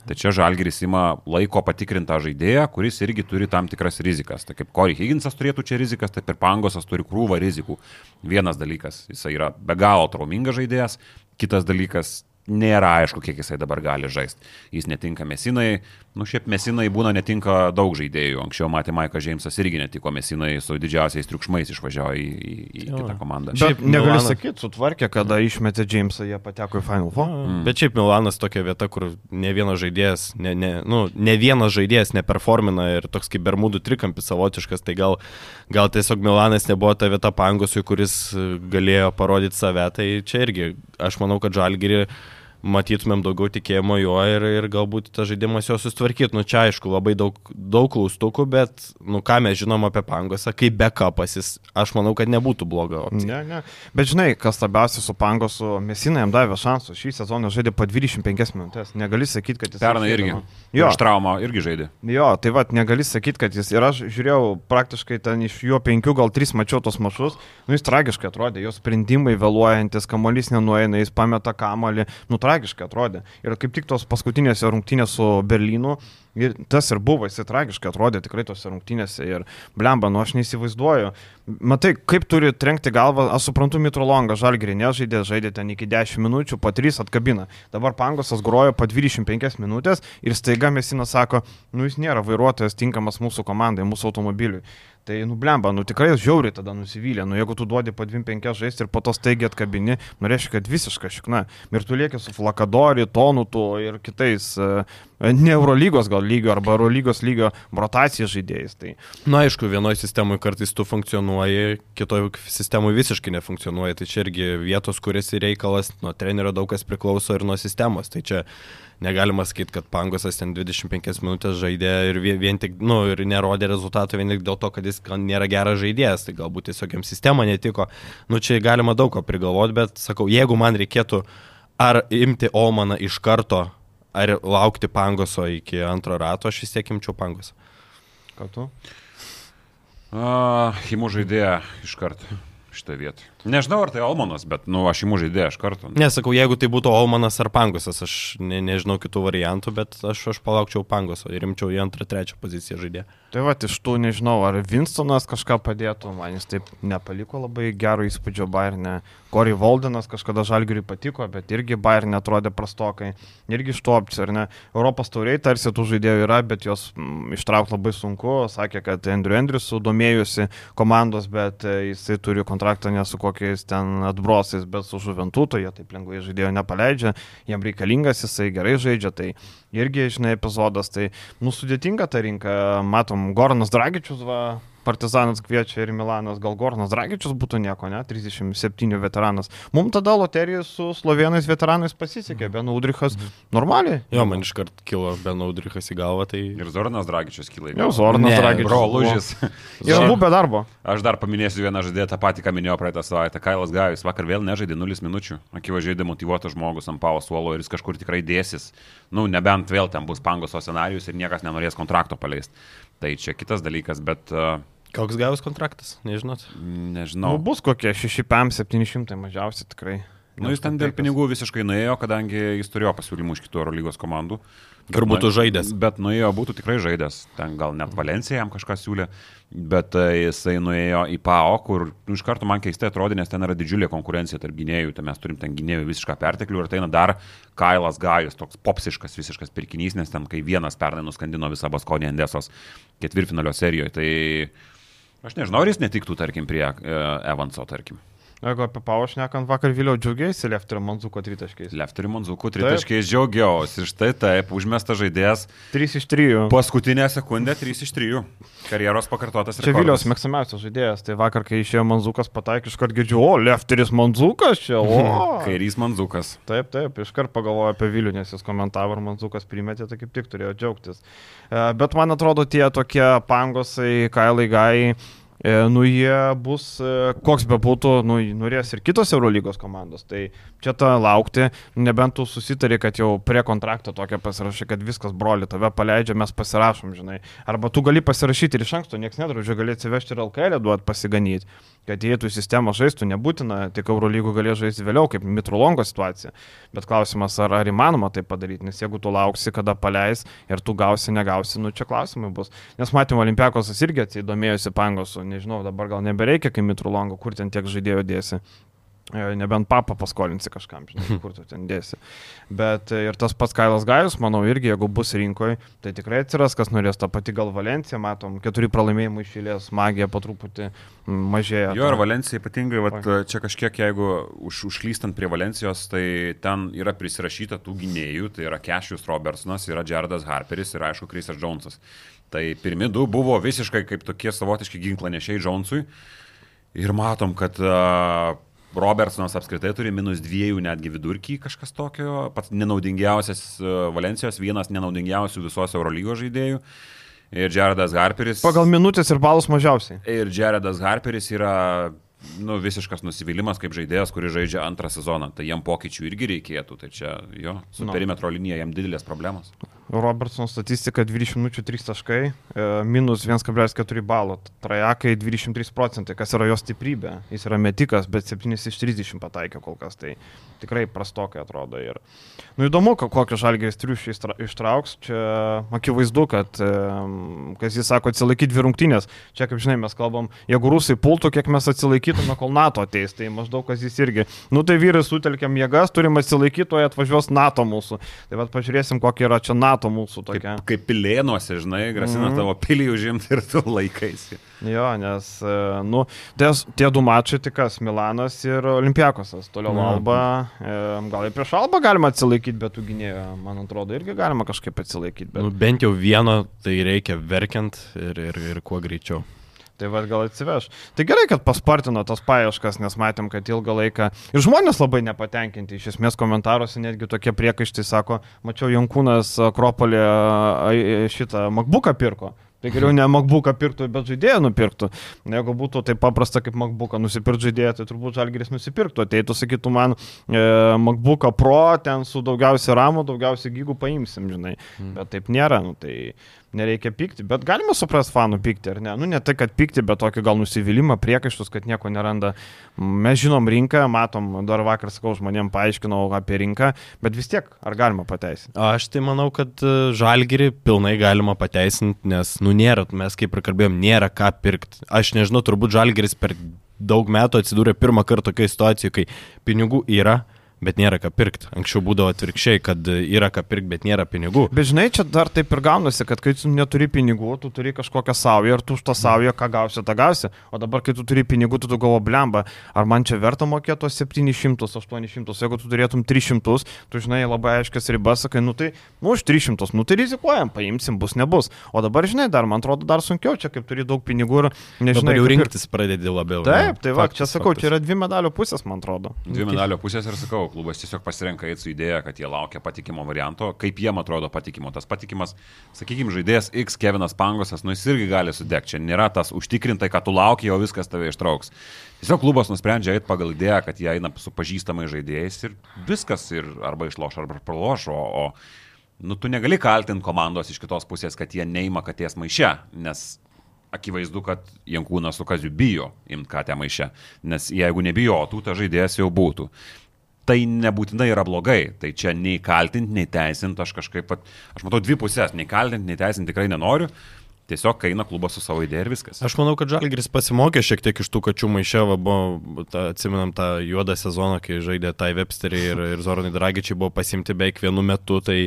B: Tai čia Žalgiris ima laiko patikrintą žaidėją, kuris irgi turi tam tikras rizikas. Tai kaip Corey Higginsas turėtų čia rizikas, taip ir Pangosas turi krūvą rizikų. Vienas dalykas, jisai yra be galo traumingas žaidėjas, kitas dalykas, nėra aišku, kiek jisai dabar gali žaisti. Jis netinka mesinai, nu šiaip mesinai būna netinka daug žaidėjų. Anksčiau matė Maikas Džeimsas irgi netiko mesinai, su didžiausiais triukšmais išvažiavo į, į, į jo. kitą komandą.
A: Šiaip negaliu Milanas... sakyti, sutvarkė, kada išmetė Džeimsą, jie pateko į Final Four.
C: Mm. Bet šiaip Milanas tokia vieta, kur ne vienas žaidėjas, ne, ne, nu, ne vienas žaidėjas neperformina ir toks kaip Bermudų trikampis savotiškas, tai gal, gal tiesiog Milanas nebuvo ta vieta pangusui, kuris galėjo parodyti save. Tai čia irgi, aš manau, kad Žalgiri matytumėm daugiau tikėjimo juo ir, ir galbūt tas žaidimas jo sustvarkytų. Nu, čia aišku, labai daug, daug klaustukų, bet, nu, ką mes žinom apie Pangosą, kaip backupas jis, aš manau, kad nebūtų bloga
A: opcija. Ne, ne. Bet žinai, kas labiausiai su Pangosu, Mesina jam davė šansų, šį sezoną žaidė po 25 minutės, negali sakyti, kad jis...
B: Pernai irgi. Jo. Iš traumą irgi žaidė.
A: Jo, tai vad, negali sakyti, kad jis... Ir aš žiūrėjau praktiškai ten iš jo penkių, gal tris mačiau tos mašus, nu jis tragiškai atrodė, jo sprendimai vėluojantis, kamuolys nenueina, jis pameta kamuolį, nu tragiškai atrodė. Ir kaip tik tos paskutinėse rungtynėse su Berlynu, ir tas ir buvo, jis tragiškai atrodė tikrai tose rungtynėse. Ir blemba, nu aš neįsivaizduoju. Matai, kaip turi trenkti galvą, aš suprantu, Mitrolonga žalgrį nežaidė, žaidė ten iki 10 minučių, po 3 atkabina. Dabar Pangosas grojo po 25 minutės ir staiga Mesinas sako, nu jis nėra vairuotojas tinkamas mūsų komandai, mūsų automobiliui. Tai nublemba, nu tikrai žiauriai tada nusivylė, nu jeigu tu duodi po 25 žaisti ir po to staigiai atkabini, nu reiškia, kad visiška šikna. Ir tu lieki su Flakadori, Tonutu ir kitais, e, ne Eurolygos gal lygio arba Eurolygos lygio rotacijos žaidėjais. Tai...
C: Na aišku, vienoje sistemoje kartais tu funkcionuoji, kitoje sistemoje visiškai nefunkcionuoji. Tai čia irgi vietos, kuris reikalas, nuo trenerio daug kas priklauso ir nuo sistemos. Tai čia negalima sakyti, kad Pangosas ten 25 minutės žaidė ir vien tik, nu, ir nerodė rezultatų vien tik dėl to, kad jis nėra geras žaidėjas, tai galbūt tiesiog jam sistema netiko. Nu, čia galima daug ko prigalvoti, bet sakau, jeigu man reikėtų ar imti Omaną iš karto, ar laukti Pangoso iki antro rato, aš vis tiek imčiau Pangosą.
A: Ką tu?
B: Uh, Himu žaidėją iš karto šitą vietą. Nežinau, ar tai Olmanas, bet, nu, aš įmu žaidėją iš karto.
C: Nesakau, jeigu tai būtų Olmanas ar Pangosas, aš ne, nežinau kitų variantų, bet aš, aš palaukčiau Pangoso ir rimčiau į antrą, trečią poziciją žaidėją.
A: Tai va, iš tų nežinau, ar Winstonas kažką padėtų, man jis taip nepaliko labai gero įspūdžio Bayernė. Kori Voldenas kažkada Žalgiriui patiko, bet irgi Bayern netrodė prastokai. Irgi iš to opcijų, ar ne? Europos tauriai tarsi tų žaidėjų yra, bet juos mm, ištraukti labai sunku. Sakė, kad Andrew Andrius domėjusi komandos, bet e, jisai turi kontraktą ne su kokiais ten atbrosais, bet su Žuventuto, jie taip lengvai žaidėjo nepaleidžia, jiem reikalingas, jisai gerai žaidžia, tai irgi, žinai, epizodas, tai nusudėtinga ta rinka, matom, Goranas Dragičius, va, Partizanas kviečia ir Milanas, gal Gornas Dragičius būtų nieko, ne, 37 veteranas. Mums tada loterija su slovenais veteranais pasisekė, mhm. Ben Udrichas normaliai.
C: Jo, man iškart kilo Ben Udrichas į galvą, tai...
B: Ir Zornas Dragičius kilo į
A: galvą. Jau, Zornas ne, Dragičius.
B: Bro, lūžis.
A: Ir abu be darbo.
B: Aš dar paminėsiu vieną žaidėją, tą patį, ką minėjau praeitą savaitę. Kailas Gajus vakar vėl nežaidė 0 minučių. Akivaizdžiai demotivuotas žmogus ant pavo suolo ir jis kažkur tikrai dėsis. Nu, nebent vėl ten bus pangoso scenarius ir niekas nenorės kontrakto paleisti. Tai čia kitas dalykas, bet uh,
C: Koks gavus kontraktas, nežinot?
B: Nežinau.
A: Nu, bus kokie 6-700 mažiausiai tikrai.
B: Nu, jis ten dėl pinigų visiškai nuėjo, kadangi jis turėjo pasiūlymų iš kitų Eurolygos komandų.
C: Kur būtų žaidęs.
B: Bet nuėjo, būtų tikrai žaidęs. Ten gal net Valencija jam kažką siūlė, bet e, jisai nuėjo į PAO, kur nu, iš karto man keistai atrodė, nes ten yra didžiulė konkurencija tarp gynėjų. Tai mes turim ten gynėjų visišką perteklių ir tai dar Kailas Gajus, toks popsiškas visiškas pirkinys, nes ten kai vienas pernai nuskandino visą Baskonį Endesos ketvirtfinalio serijoje. Tai Aš nežinau, ar jis netiktų, tarkim, prie uh, Evanso, tarkim.
A: Jeigu apie Paušnekant vakar vėliau džiaugiausi Lefterio Manzuko tritaškiais.
B: Lefterio Manzuko tritaškiais džiaugiausi. Ir štai taip, užmestas žaidėjas.
A: 3 iš 3.
B: Paskutinę sekundę 3 iš 3. Karjeros pakartotas.
A: Čia Viliaus mėgstamiausias žaidėjas. Tai vakar, kai išėjo Manzukas pataikė, iškart girdžiu, o, Lefteris Manzukas čia, o.
B: Kairys Manzukas.
A: Taip, taip, iškart pagalvoju apie Vilių, nes jis komentavo, ar Manzukas primetė, tai kaip tik turėjo džiaugtis. E, bet man atrodo, tie tokie pangosai, kailai gai nu jie bus, e, koks be būtų, nu, norės ir kitos Eurolygos komandos. Tai čia tą laukti, nebent tu susitarė, kad jau prie kontrakto tokia pasirašai, kad viskas broli, tave paleidžia, mes pasirašom, žinai. Arba tu gali pasirašyti ir iš anksto, niekas nedraudžia, gali atsivežti ir LKL duot pasiganyti, kad įeitų į sistemą žaistų, nebūtina, tik Eurolygų galės žaisti vėliau, kaip Mitrolongo situacija. Bet klausimas, ar, ar įmanoma tai padaryti, nes jeigu tu lauksi, kada paleis ir tu gausi, negausi, nu čia klausimai bus. Nes matėm, Olimpiakosas irgi atsidomėjusi Pangosu nežinau, dabar gal nebereikia, kai Mitru Longo, kur ten tiek žaidėjų dėsi. E, nebent papą paskolinsi kažkam, žinai, kur tu ten dėsi. Bet e, ir tas pats Kailas Gajus, manau, irgi, jeigu bus rinkoje, tai tikrai atsiras, kas norės tą patį gal Valenciją, matom, keturi pralaimėjimai išėlės, magija po truputį mažėja.
B: Jo, ir Valencija ypatingai, vat, čia kažkiek, jeigu už, užklystant prie Valencijos, tai ten yra prisirašyta tų gynėjų, tai yra Kešius Robertsonas, yra Jaredas Harperis ir aišku Krisas Jonesas. Tai pirmi du buvo visiškai kaip tokie savotiški ginklanešiai Jonesui. Ir matom, kad uh, Robertsonas apskritai turi minus dviejų netgi vidurkį kažkas tokio. Pats nenaudingiausias uh, Valencijos, vienas nenaudingiausių visos Eurolygos žaidėjų. Ir Jaredas Harperis.
A: Pagal minutės ir balus mažiausiai.
B: Ir Jaredas Harperis yra nu, visiškas nusivylimas kaip žaidėjas, kuris žaidžia antrą sezoną. Tai jam pokyčių irgi reikėtų. Tai čia jo, su no. perimetro linija jam didelės problemos.
A: Robertson statistika 20 minučių 3 taškai, e, minus 1,4 balo. Trajakai 23 procentai, kas yra jo stiprybė. Jis yra metikas, bet 7 iš 30 pataikė kol kas. Tai tikrai prastokai atrodo. Ir, nu, įdomu, kokio žalgės triušį ištrauks. Čia akivaizdu, kad, e, kas jis sako, atsilaikyti dvi rungtynės. Čia, kaip žinai, mes kalbam, jeigu rusai pultų, kiek mes atsilaikytume, kol NATO ateis. Tai maždaug kas jis irgi. Nu, tai vyrai sutelkiam jėgas, turim atsilaikyti, o atvažiuos NATO mūsų. Tai vad pažiūrėsim, kokia yra čia NATO NATO mūsų tokia.
B: Kaip, kaip pilėnuose, žinai, grasina mm -hmm. tavo pilį užimti ir tu laikaisi.
A: Jo, nes, e, nu, ties, tie du mačai tik kas - Milanas ir Olimpiakosas. Toliau mm. Alba, e, gal ir prieš Alba galima atsilaikyti, bet tų gynėjų, man atrodo, irgi galima kažkaip atsilaikyti. Bet...
C: Nu, bent jau vieno tai reikia verkiant ir, ir, ir kuo greičiau.
A: Tai vad gal atsiveš. Tai gerai, kad paspartino tos paieškas, nes matėm, kad ilgą laiką ir žmonės labai nepatenkinti. Iš esmės komentaruose netgi tokie priekaištai sako, mačiau Jankūnas Akropolė šitą MacBooką pirko. Tai geriau ne MacBooką pirktų, bet žaidėją nupirktų. Jeigu būtų taip paprasta kaip MacBooką nusipirkti žaidėją, tai turbūt Žalgeris nusipirktų. Ateitų, sakytų man, e, MacBooką Pro, ten su daugiausiai ramų, daugiausiai gygų paimsim, žinai. Mm. Bet taip nėra. Nu, tai nereikia pykti, bet galima suprasti fanų pykti, ar ne? Nu, ne tai, kad pykti, bet tokį gal nusivylimą, priekaištus, kad nieko neranda. Mes žinom rinką, matom, dar vakar sakau, žmonėm paaiškinau apie rinką, bet vis tiek, ar galima pateisinti?
C: Aš tai manau, kad e, žalgerį pilnai galima pateisinti, nes, nu, nėra, mes kaip ir kalbėjom, nėra ką pirkti. Aš nežinau, turbūt žalgeris per daug metų atsidūrė pirmą kartą tokioje situacijoje, kai pinigų yra, bet nėra ką pirkti. Anksčiau būdavo atvirkščiai, kad yra ką pirkti, bet nėra pinigų.
A: Bet žinai, čia dar taip ir gaunasi, kad kai tu neturi pinigų, tu turi kažkokią saują ir tu už tą saują, ką gausi, tą gausi. O dabar, kai tu turi pinigų, tu tu galvo blemba, ar man čia verta mokėti tos 700, 800, jeigu tu turėtum 300, tu žinai labai aiškias ribas, sakai, nu tai, nu už 300, nu tai rizikuojam, paimsim, bus, nebus. O dabar, žinai, dar, man atrodo, dar sunkiau, čia kaip turi daug pinigų ir nežinai.
C: Dabar jau rinktis pradedi labiau.
A: Taip, tai va,
C: Faktas,
A: čia sakau,
C: faktas.
A: čia yra dvi medalio pusės, man atrodo.
B: Dvi medalio pusės ir sakau, klubas tiesiog pasirenka eiti su idėja, kad jie laukia patikimo varianto, kaip jiem atrodo patikimo. Tas patikimas, sakykime, žaidėjas X, Kevinas Pangosas, nu jis irgi gali sudegti. Čia nėra tas užtikrintai, kad tu lauki, o viskas tave ištrauks. Tiesiog klubas nusprendžia eiti pagal idėją, kad jie eina su pažįstamai žaidėjais ir viskas ir arba išloš, arba praloš, o, o nu, tu negali kaltinti komandos iš kitos pusės, kad jie neima katės maiše, nes akivaizdu, kad Jankūnas su Kaziu bijo imti katę maiše, nes jeigu nebijotų, ta žaidėjas jau būtų. Tai nebūtinai yra blogai, tai čia nei kaltinti, nei teisinti, aš kažkaip, pat- aš matau dvi pusės, nei kaltinti, nei teisinti tikrai nenoriu, tiesiog eina klubas su savo idėja ir viskas.
C: Aš manau, kad Žalgiris pasimokė šiek tiek iš tų kačių maišėvo, buvo, ta, atsimenam tą juodą sezoną, kai žaidė Tai Websterį ir, ir Zoronai Dragičiai buvo pasimti beveik vienu metu, tai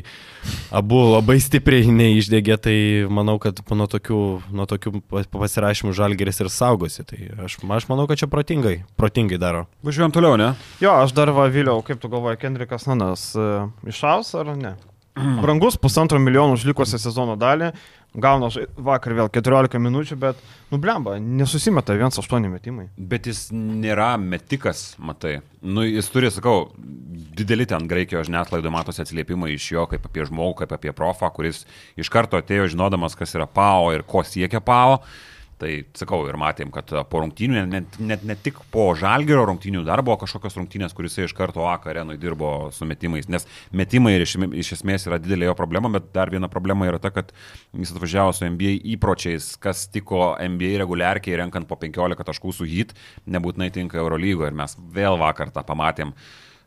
C: abu labai stipriai neišdėgė, tai manau, kad nuo tokių, nuo tokių pa- pasirašymų Žalgiris ir saugosi. Tai aš, aš manau, kad čia protingai, protingai daro.
B: Važiuojam toliau, ne?
A: Jo, aš dar va vėliau, kaip tu galvoji, Kendrikas Nanas uh, išaus ar ne? Brangus pusantro milijono už likusią sezono dalį, gauna vakar vėl 14 minučių, bet, nu blemba, nesusimeta 1-8 metimai.
B: Bet jis nėra metikas, matai. Nu, jis turi, sakau, dideli ten Graikijos žiniasklaidoje matosi atsiliepimai iš jo kaip apie žmogų, kaip apie profą, kuris iš karto atėjo žinodamas, kas yra PAO ir ko siekia PAO. Tai sakau, ir matėm, kad po rungtynių, net, net ne tik po žalgerio rungtynių dar buvo kažkokios rungtynės, kuris iš karto AK arenui dirbo su metimais, nes metimai iš, iš esmės yra didelė jo problema, bet dar viena problema yra ta, kad jis atvažiavo su NBA įpročiais, kas tiko NBA reguliarkiai, renkant po 15 taškų su hit, nebūtinai tinka Eurolygo ir mes vėl vakar tą pamatėm.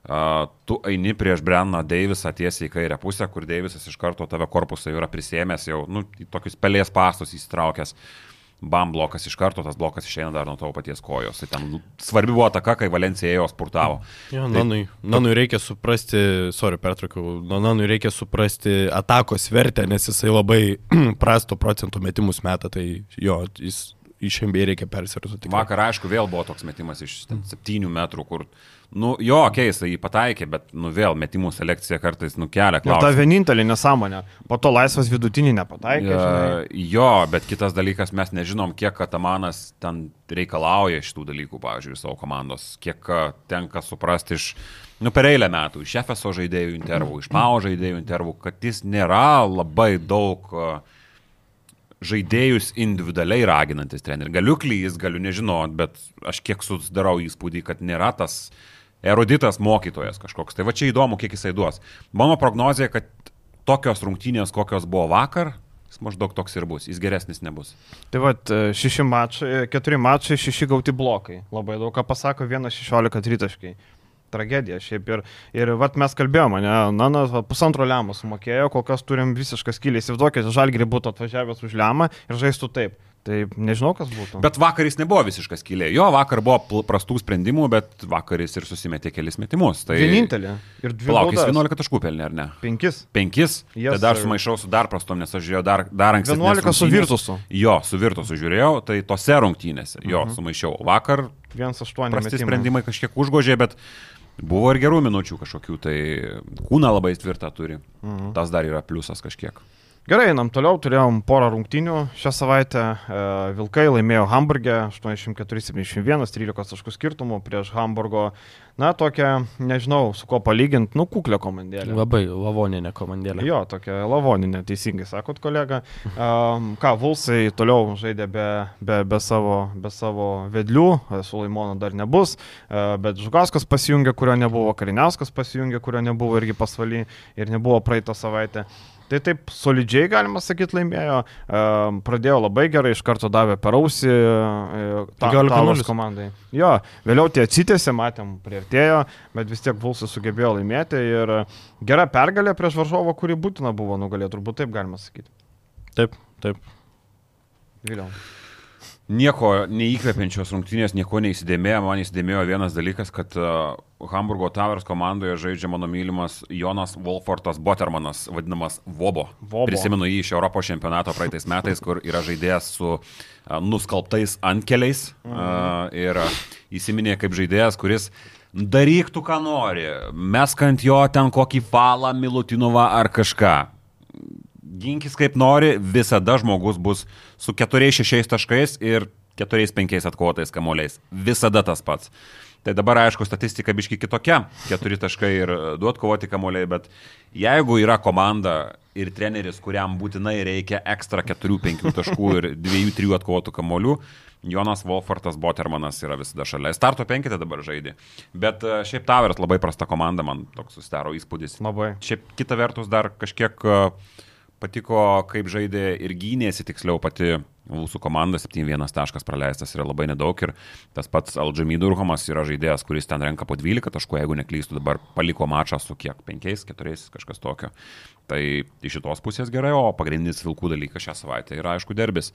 B: Uh, tu eini prieš Brenną Deivisą tiesiai į kairę pusę, kur Deivisas iš karto tave korpusą yra prisėmęs, jau nu, tokius pelės pastus įsitraukęs. Bam blokas iš karto, tas blokas išeina dar nuo tavo paties kojos. Tai ten svarbi buvo taka, kai Valencija ėjo spurtavo.
C: Jo, nanui, nanui reikia suprasti, sorry, pertraukiau, nu, nanui reikia suprasti atakos vertę, nes jisai labai prasto procentų metimus meta, tai jo, jis iš MBA reikia persirasuoti.
B: Vakar, aišku, vėl buvo toks metimas iš 7 metrų, kur, nu, jo, keista, jį pataikė, bet, nu, vėl metimų selekcija kartais nukelia
A: ta
B: klausimą.
A: vienintelė nesąmonė. Po to laisvas vidutinį nepataikė. žinai.
B: Ja, jo, bet kitas dalykas, mes nežinom, kiek Katamanas ten reikalauja šitų dalykų, pavyzdžiui, savo komandos, kiek tenka suprasti iš, nu, per eilę metų, iš FSO žaidėjų intervų, iš MAO žaidėjų intervų, kad jis nėra labai daug a, žaidėjus individualiai raginantis trenerių. Galiu klys, galiu nežinot, bet aš kiek susidarau įspūdį, kad nėra tas eruditas mokytojas kažkoks. Tai va čia įdomu, kiek jisai duos. Mano prognozija, kad tokios rungtynės, kokios buvo vakar, jis maždaug toks ir bus. Jis geresnis nebus.
A: Tai va, šeši mačai, keturi mačai, šeši gauti blokai. Labai daug ką pasako, vienas 16 tritaškai. Tragedija šiaip ir, ir vat mes kalbėjome, ne, Nanas va, pusantro lemą sumokėjo, kol kas turim visišką skylę. Įsivaizduokit, Žalgiri būtų atvažiavęs už lemą ir žaistų taip. Tai nežinau, kas būtų.
B: Bet vakar jis nebuvo visiškas kilė. Jo, vakar buvo prastų sprendimų, bet vakar jis ir susimetė kelis metimus. Tai
A: Vienintelė. Ir dvi.
B: Palauk, jis
A: baudas.
B: 11 taškų pelnė, ar ne?
A: Penkis.
B: Penkis.
A: Yes,
B: Yes, tai dar sumaišau su dar prastom, nes aš žiūrėjau dar, dar anksčiau.
A: 11 su Virtusu.
B: Jo, su Virtusu žiūrėjau, tai tose rungtynėse. Jo,
A: Mhm.
B: sumaišiau. Vakar
A: 1-8
B: prasti
A: metimai.
B: sprendimai kažkiek užgožė, bet buvo ir gerų minučių kažkokių, tai kūną labai tvirtą turi.
A: Mhm.
B: Tas dar yra pliusas kažkiek.
A: Gerai, einam toliau, turėjom porą rungtynių šią savaitę. E, Vilkai laimėjo Hamburgė 84-71, 13 taškų skirtumų prieš Hamburgo, na, tokią, nežinau, su ko palyginti, nu, kuklę komandėlę.
C: Labai lavoninė komandėlė.
A: Jo, tokia lavoninė, teisingai sakot, kolega. Um, ką, Vulsai toliau žaidė be, be, be, savo, be savo vedlių, e, su Laimono dar nebus, bet Žugauskas pasijungė, kurio nebuvo, Kariniauskas pasijungė, kurio nebuvo irgi pasvaly ir nebuvo praeitą savaitę. Tai taip solidžiai, galima sakyti, laimėjo. Um, pradėjo labai gerai, iš karto davė per ausį uh,
C: 15:0.
A: komandai. Jo, vėliau tie atsitėsi, matėm, prieartėjo, bet vis tiek Vulsas sugebėjo laimėti ir e, gera pergalė prieš varžovą, kuri būtina buvo nugalėti, turbūt taip galima sakyti.
C: Taip, taip.
A: Vėliau.
B: Nieko neįkvepiančios rungtynės, nieko neįsidėmėjo. Man įsidėmėjo vienas dalykas, kad uh, Hamburgo Towers komandoje žaidžia mano mylimas Jonas Wolfortas Botermanas, vadinamas Vobo.
A: Vobo.
B: Prisimenu jį iš Europos čempionato praeitais metais, kur yra žaidėjas su uh, nuskalbtais antkeliais. Uh, ir uh, įsiminė kaip žaidėjas, kuris daryk tu ką nori, mesk ant jo ten kokį falą, Milutinovą ar kažką ginkis kaip nori, visada žmogus bus su 4-6 taškais ir 4-5 atkovotais kamuoliais. Visada tas pats. Tai dabar, aišku, statistika biški kitokia. 4 taškai ir du atkovoti kamuoliai, bet jeigu yra komanda ir treneris, kuriam būtinai reikia ekstra 4-5 taškų ir 2-3 atkovotų kamuolių, Jonas Wolfartas Botermanas yra visada šalia. Starto penkite dabar žaidė. Bet e, šiaip Tavers labai prasta komanda, man toks susidaro įspūdis.
A: Labai.
B: Šiaip kita vertus dar kažkiek uh, patiko, kaip žaidė ir gynėsi tiksliau pati mūsų komanda, 7-1 taškas praleistas yra labai nedaug ir tas pats Aldžamy Durhomas yra žaidėjas, kuris ten renka po 12 taškų, jeigu neklystu, dabar paliko mačą su kiek 5-4, kažkas tokio. Tai iš šitos pusės gerai, o pagrindinis vilkų dalykas šią savaitę yra aišku derbis.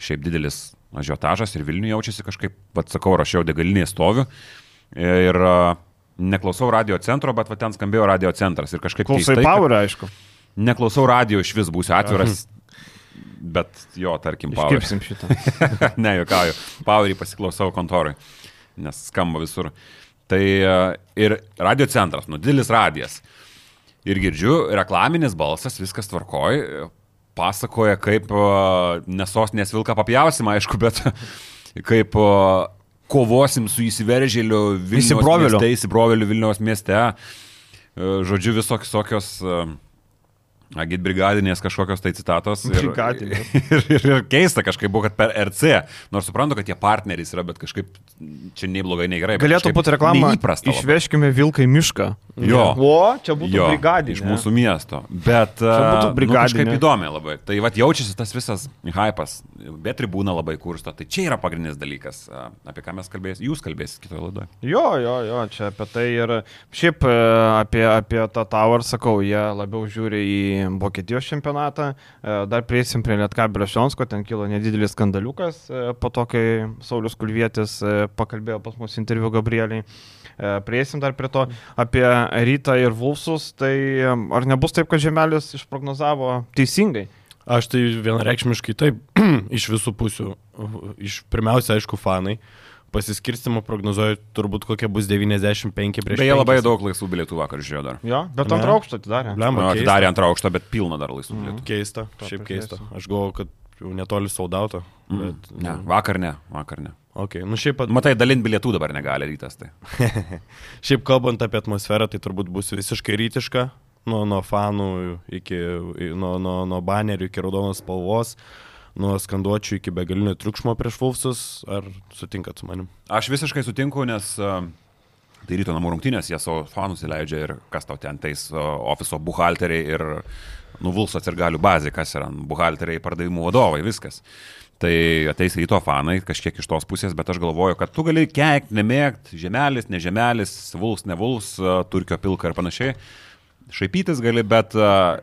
B: Šiaip didelis ažiotažas ir Vilniuje jaučiasi kažkaip, atsakau, rašiau degalinėje stoviu ir neklausau radio centro, bet va ten skambėjo radio centras ir kažkaip...
A: Klausai
B: keistai, kad-
A: Power, aišku.
B: Neklausau radio iš vis, būsiu atviras. Bet jo, tarkim, Power.
A: Iškipsim šitą.
B: ne, juokauju. Powerį pasiklausau kontorui, nes skamba visur. Tai e, ir radio centras, nu, didelis radijas. Ir girdžiu, reklaminis balsas, viskas tvarkoj. Pasakoja, kaip e, nesostinės vilką papjausim, aišku, bet kaip e, kovosim su įsiveržėliu Vilniaus mieste, įsibrovėliu Vilniaus mieste. Žodžiu, visokios tokios Agit brigadinės kažkokios tai citatos. Ir, ir, ir, ir keista kažkaip buvo, kad per RC, nors suprantu, kad jie partneriais yra, bet kažkaip čia nei blogai, nei gerai.
A: Galėtų būti reklama.
B: Neįprasta.
A: Išveškime vilką į mišką.
B: Jo.
A: O, čia būtų
B: Jo,
A: brigadinė.
B: iš mūsų miesto. Bet
A: būtų
B: uh, nu,
A: brigadinė.
B: kažkaip įdomi labai. Tai vad jaučiasi tas visas hypas, bet tribūna labai kursto. Tai čia yra pagrindinis dalykas, uh, apie ką mes kalbėsime. Jūs kalbėsite kitoje laidoje.
A: Jo, jo, jo, čia apie tai ir šiaip e, apie, apie tą Tower sakau, jie labiau žiūri į Vokietijos čempionatą, E, dar prieisim prie Lietkabelio Šionsko, ten kilo nedidelis skandaliukas e, po to, kai Saulis Kulvietis e, pakalbėjo pas mus interviu Gabrieliai. E, Prieisim dar prie to apie Rytą ir Vulsus, tai ar nebus taip, kad Žemelis išprognozavo teisingai?
C: Aš tai vienareikšmiškai taip, iš visų pusių. Iš pirmiausia, aišku, fanai. Pasiskirstimą prognozuoju turbūt kokie bus 95 prieš.
B: Beje, labai
C: 5.
B: daug laisvų bilietų vakar žiūrėjau dar.
A: Jo, bet antrą aukštą atidarė.
B: Nu,
C: keista.
B: Atidarė antrą aukštą, bet pilna dar laisvų bilietų.
C: Keista,
A: To
C: šiaip keista. Aš galvoju, kad jau netoli saudauto.
B: Mm.
C: Bet,
B: Ne, vakar ne, vakar ne.
C: Okay. Nu, šiaip, pat-
B: Matai, dalint bilietų dabar negali rytas. Tai.
C: šiaip kalbant apie atmosferą, tai turbūt bus visiškai rytiška. Nuo, nuo fanų iki, nuo, nuo, nuo banerių iki raudonos spalvos, nuo skanduočių iki begalinio triukšmo prieš Vulfsus. Ar sutinkat su manim?
B: Aš visiškai sutinku, nes uh, tai ryto namų rungtynės, jie savo fanus įleidžia ir kas tau ten teis uh, ofiso buhalteriai ir nuvulso atsirgalių bazė, kas yra buhalteriai, pardavimų vadovai, viskas. Tai ateis ryto fanai kažkiek iš tos pusės, bet aš galvoju, kad tu gali keikti, nemėgti, žemelis, ne žemelis, vuls, ne vuls, uh, turkio pilka ir panašiai. Šaipytis gali, bet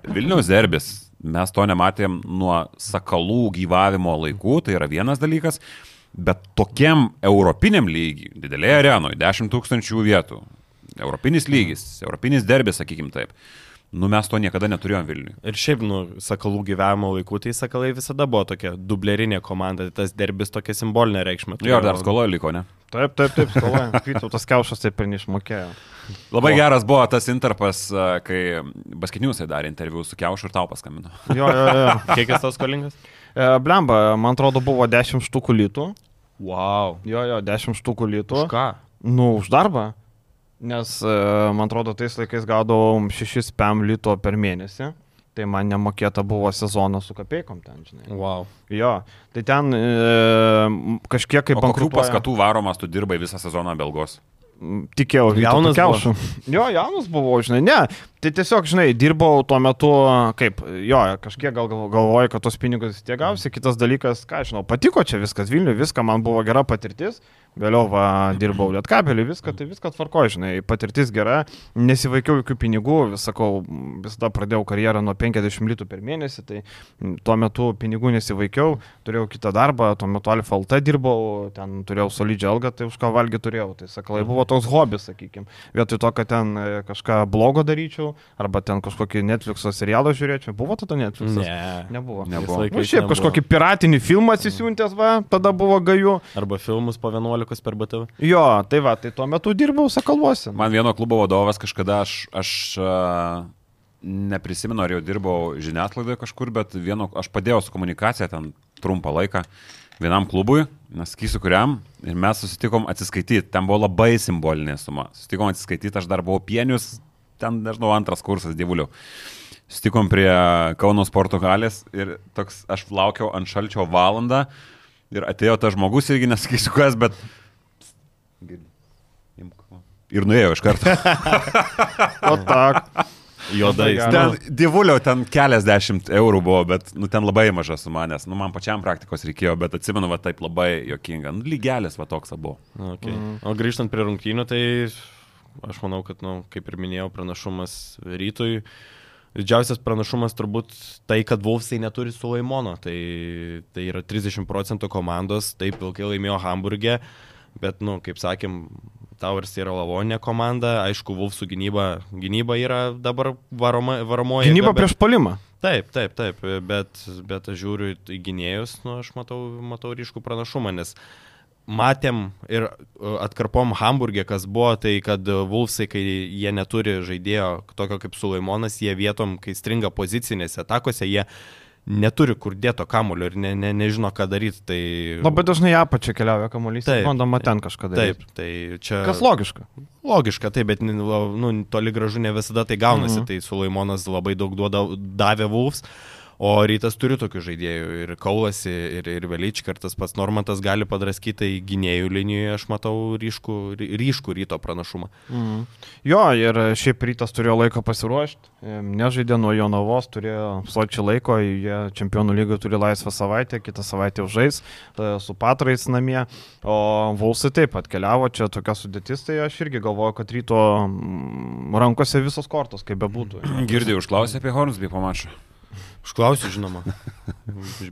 B: Vilniaus derbis, mes to nematėm nuo sakalų gyvavimo laikų, tai yra vienas dalykas, bet tokiam europiniam lygiui, didelėje arenoje, 10 tūkstančių vietų, europinis lygis, europinis derbis, sakykim taip, nu mes to niekada neturėjom Vilniui.
C: Ir šiaip, nu, sakalų gyvenimo laikų, tai sakalai visada buvo tokia dublerinė komanda, tai tas derbis tokia simbolinė reikšmė.
B: Jo, dar skoloje liko, ne?
A: Taip, taip, taip, skoloja. Vytautas Kiaušas taip ir neišmokėjo.
B: Labai o. geras buvo tas interpas, kai Baskiniusai darė interviu su Kiaušu ir tau paskambino.
A: Jo, jo, jo.
C: Kiek jis tas skolingas?
A: E, Blemba, man atrodo, buvo 10 štukų litų.
C: Wow.
A: Jo, jo, 10 štukų litų.
C: Už ką?
A: Nu, už darbą. Nes, e, man atrodo, tais laikais gaudavom 6 pam lito per mėnesį. Tai man nemokėta buvo sezonas su kapeikom ten, žinai.
C: Wow.
A: Jo, tai ten e, kažkiek kaip
B: O kokių paskatų varomas tu dirbai visą sezoną Belgos?
A: Tikėjau,
C: Jaunas
A: kiaušų. Jo, jaunas buvau, žinai, ne. Tai tiesiog, žinai, dirbau tuo metu, kaip, jo, kažkiek gal gal- galvoju, kad tos pinigus tiek gausi, kitas dalykas, ką žinau, patiko čia viskas Vilniui, viską man buvo gera patirtis, vėliau va, dirbau Lietkabelį, viską, tai viską tvarko, žinai, patirtis gera, nesivaikiau jokių pinigų, vis sakau, visada pradėjau karjerą nuo 50 litų per mėnesį, tai tuo metu pinigų nesivaikiau, turėjau kitą darbą, tuo metu Alfa LT dirbau, ten turėjau solidžią algą, tai už ką valgyti turėjau, tai sakalai buvo toks hobis, sakykime, vietoj to, kad ten e, kažką blogo daryčiau, arba ten kažkokį Netflix'o serialą žiūrėčiau, buvo tada Netflix'as?
C: Ne.
A: Nebuvo.
B: Nebuvo.
A: Nu, šiaip
C: nebuvo.
A: kažkokį piratinį filmą atsisiuntęs, va, tada buvo gaju.
C: Arba filmus po 11 per BTV.
A: Jo, tai va, tai tuo metu dirbau Sakaluose.
B: Man vieno klubo vadovas kažkada, aš, aš a, neprisimenu, ar jau dirbau žiniasklaidoje kažkur, bet vieno, aš padėjau su komunikacija ten trumpą laiką vienam klubui, nesakysiu kuriam, ir mes susitikom atsiskaityti, ten buvo labai simbolinė suma. Susitikom atsiskaityti, aš dar buvau pienius, ten, nežinau, antras kursas dievuliu. Sutikom prie Kauno sporto galės ir toks, aš laukiau ant šalčio valandą ir atėjo tas žmogus, irgi nesakysiu kas, bet... Ir nuėjo iš karto.
A: O tak.
C: Juodais.
A: Labai
C: Ten,
B: dievulio ten keliasdešimt eurų buvo, bet nu, ten labai maža suma, nes nu, man pačiam praktikos reikėjo, bet atsimenu, va taip labai jokinga. Nu, lygelis va toks buvo.
C: okay. O grįžtant prie rungtynių, tai aš manau, kad, nu, kaip ir minėjau, pranašumas rytui. Didžiausias pranašumas turbūt tai, kad Wolfsai neturi Sulaimono. Tai, tai yra 30 procentų komandos, taip ilgai laimėjo Hamburgė, bet, nu, kaip sakėm, Towers yra lavonė komanda, aišku, Wolfsų gynyba, gynyba yra dabar varoma, varomoji.
A: Gynyba
C: bet-
A: prieš palimą.
C: Taip, taip, taip, bet, bet aš žiūriu į gynėjus, nu, aš matau, matau ryškų pranašumą, nes matėm ir uh, atkarpom Hamburgė, kas buvo, tai kad uh, Wolfsai, kai jie neturi žaidėjo tokio kaip Sulaimonas, jie vietom, kai stringa pozicinėse atakose, jie neturi kur dėto kamulio ir ne, ne, nežino, ką daryti. Tai...
A: Labai dažnai ją pačią keliauja kamuolys, bandoma ten kažką daryti.
C: Taip, tai čia.
A: Kas logiška.
C: Logiška, taip, bet nu, toli gražu ne visada tai gaunasi.
A: Mhm.
C: Tai Sulaimonas labai daug duoda, davė Wolfs, o rytas turi tokių žaidėjų. Ir Kaulasi, ir, ir Velyčka, ir tas pats Normantas gali padraskyti, tai gynėjų linijoje aš matau ryškų, ry- ryškų ryto pranašumą.
A: Mhm. Jo, ir šiaip rytas turėjo laiko pasiruošti, nežaidė nuo Jonavos, turėjo sočią laiko, jie čempionų lygoje turi laisvą savaitę, kitą savaitę užžais e, su patrais namie, o Volsai taip pat keliavo, čia tokia sudėtis, tai aš irgi galvoju, kad ryto rankose visos kortos, kaip bebūtų.
B: Girdėjau, užklausė apie Hornsby po mačo.
C: Užklausiu, žinoma.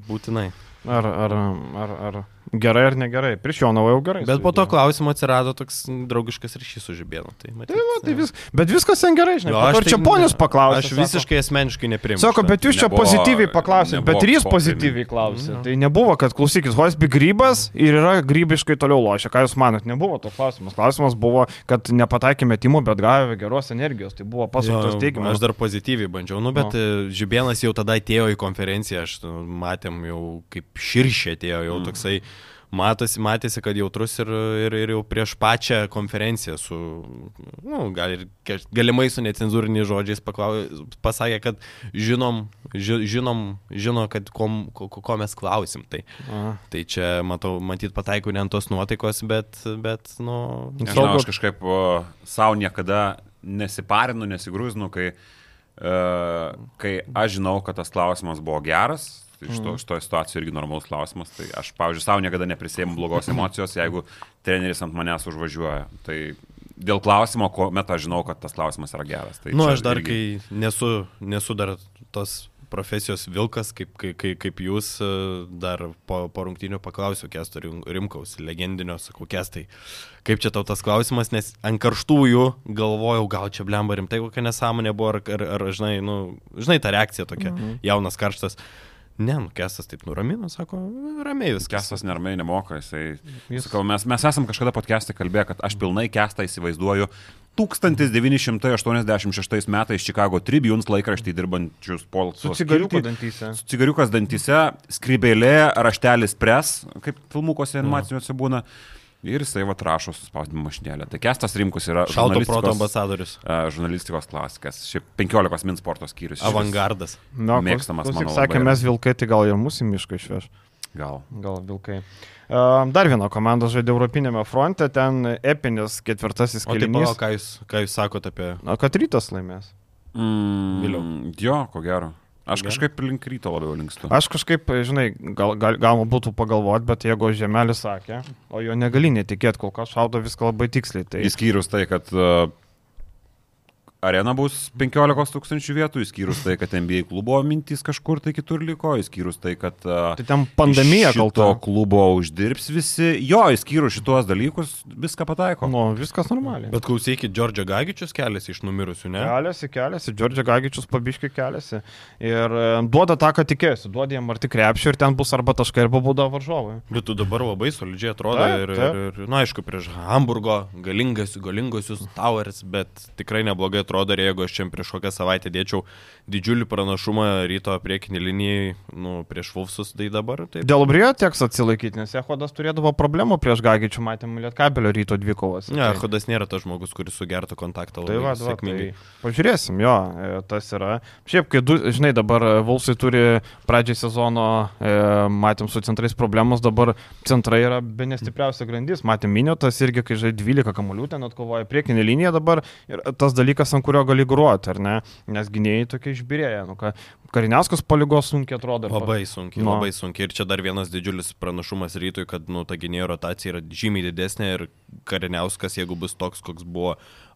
C: Būtinai.
A: Ar, ar, ar, ar gerai ar negerai, prieš Jonavą jau gerai.
C: Bet po to klausimo atsirado toks draugiškas ryšys su Žibėnu. Tai, matyt,
A: Tai, va, tai vis, bet viskas ten gerai, žinai.
C: Jo, aš
A: čia
C: tai-
A: ponius paklausė?
C: Aš visiškai asmeniškai nepriimu.
A: Sako, bet jūs čia
B: Nebuvo-
A: pozityviai paklausėte, bet ir jis pozityviai klausė. Tai nebuvo, kad klausykit, Hosbi grybas ir yra grybiškai toliau lošia. Ką jūs manot? Nebuvo to klausimas. Klausimas buvo, kad nepataikė metimų, bet gavė geros energijos. Tai buvo pasuktas teigiamas.
C: Aš dar pozityviai bandžiau, nu, bet no. Žibėnas jau tada atėjo į konferenciją, aš nu, matėm jau kaip širšė atėjo, jau mm. Matosi, matėsi, kad jautrus ir, ir, ir jau prieš pačią konferenciją su, nu, gal ir galimai su necenzūriniais žodžiais paklau, pasakė, kad žinom, ži, žinom, žino, kad kom, ko, ko ko mes klausim. Tai,
A: A.
C: tai čia, matau, matyt, pataikau ne ant tos nuotaikos, bet, bet nu,
B: Nežinau, aš kažkaip savo niekada nesiparinu, nesigrūzinu, kai, uh, kai aš žinau, kad tas klausimas buvo geras. Tai iš to, iš to situacijos irgi normalus klausimas. Tai aš, pavyzdžiui, savo niekada neprisėmu blogos emocijos, jeigu treneris ant manęs užvažiuoja. Tai dėl klausimo, kuomet aš žinau, kad tas klausimas yra geras. Tai
C: Nu,
B: čia
C: aš dar,
B: irgi-
C: kai nesu, nesu dar tos profesijos vilkas, kaip, kaip, kaip, jūs, e, dar po, po rungtynių paklausiu Kesto Rim- Rimkaus, legendinio, sakau, Kestai, kaip čia tau tas klausimas, nes ant karštųjų galvojau, gal čia blemba rimtai kokia nesąmonė buvo, ar, ar, ar žinai, nu, žinai, ta reakcija tokia, mhm. jaunas karštas. Ne, nu, Kestas taip nuramino, sako, ramiai viskas.
B: Kestas neramiai nemoka, jisai.
A: Jis-
B: Sakau, mes, mes esam kažkada podcast'e kalbėję, kad aš pilnai kestą įsivaizduoju 1986 metais Chicago Tribunes laikraštį dirbančius Polso.
A: Su cigariuku dantyse.
B: Su cigariukas dantyse, skrybėlė, raštelis pres, kaip filmukuose animaciniuose būna. Ir jisai va rašo su spausdinimo mašinėlė. Tai Kestas Rimkus yra
C: Šalto proto ambasadorius.
B: a, žurnalistikos klasikas. Šiaip 15 min sporto skyrius.
C: Avangardas.
A: Na,
B: Mėgstamas mano
A: Sakė,
B: labai.
A: mes vilkai, tai gal ir mūsų mišką išveš.
B: Gal.
A: Gal vilkai. Uh, dar viena komanda žaidė Europinėme fronte, ten epinis ketvirtasis
C: O tai
A: kėlinys.
C: ką jūs, ką jūs sakote apie...
A: Na, kad rytas laimės.
B: Mm,
C: Vėliau.
B: Jo, ko gero. Aš kažkaip link ryto labiau linkstu.
A: Aš kažkaip, žinai, gal, gal, galima būtų pagalvoti, bet jeigu Žemelis sakė, o jo negali netikėti, kol kas šaudo viską labai tiksliai. Tai
B: Įskyrus tai, kad uh, arena bus 15 tūkstančių vietų, įskyrus tai, kad NBA klubo mintys kažkur tai kitur liko, įskyrus tai, kad
A: Tai ten pandemija kalta.
B: šito klubo uždirbs visi. Jo, įskyrus šitos dalykus, viską pataiko.
A: Nu, viskas normaliai.
C: Bet klausykit, Džordžio Gagičius keliasi iš numirusių, ne?
A: Keliasi, keliasi, Džordžia Gagičius pabiškai keliasi. Ir e, duoda tą, ką tikėjosi, duoda jam arti krepšį ir ten bus arba taškai, arba būda varžovai.
C: Bet tu dabar labai solidžiai atrodo
A: Taip,
C: ir,
A: taip.
C: ir, ir, na, aišku, prieš Hamburgo galingas, galingosius Towers, bet tikrai neblogai atrodo ir jeigu aš čia prieš kokią savaitę dėčiau didžiulį pranašumą ryto priekinį linijai, nu, prieš Vulfsus, tai dabar taip.
A: Dėl Brio teks atsilaikyti, nes Ehodas turėdavo problemų prieš Gagičių, matėm Lietkabelio ryto dvikovas.
C: Ne, Hodas nėra tas žmogus, kuris sugertų kontaktą
A: Tai
C: labai
A: va, va,
C: sėkmingai.
A: tai pažiūrėsim, jo, e, tas yra. Šiaip, kai, du, žinai, dabar e, Vulsai turi pradžiai sezono, e, matėm su centrais problemos, dabar centrai yra be nestipriausia grandis, matėm Miniotas irgi, kai žai 12 kamuolių ten atkovoja priekinį liniją dabar ir tas dalykas, ant kurio gali gruoti, ar ne, nes gynėjai tokie išbirėję, nu ką, Kariniauskas palygos sunkiai atrodo.
C: Labai sunkiai,
A: Nu.
C: labai sunkiai. Ir čia dar vienas didžiulis pranašumas rytui, kad nu, ta gynėjo rotacija yra žymiai didesnė ir Kariniauskas, jeigu bus toks, koks buvo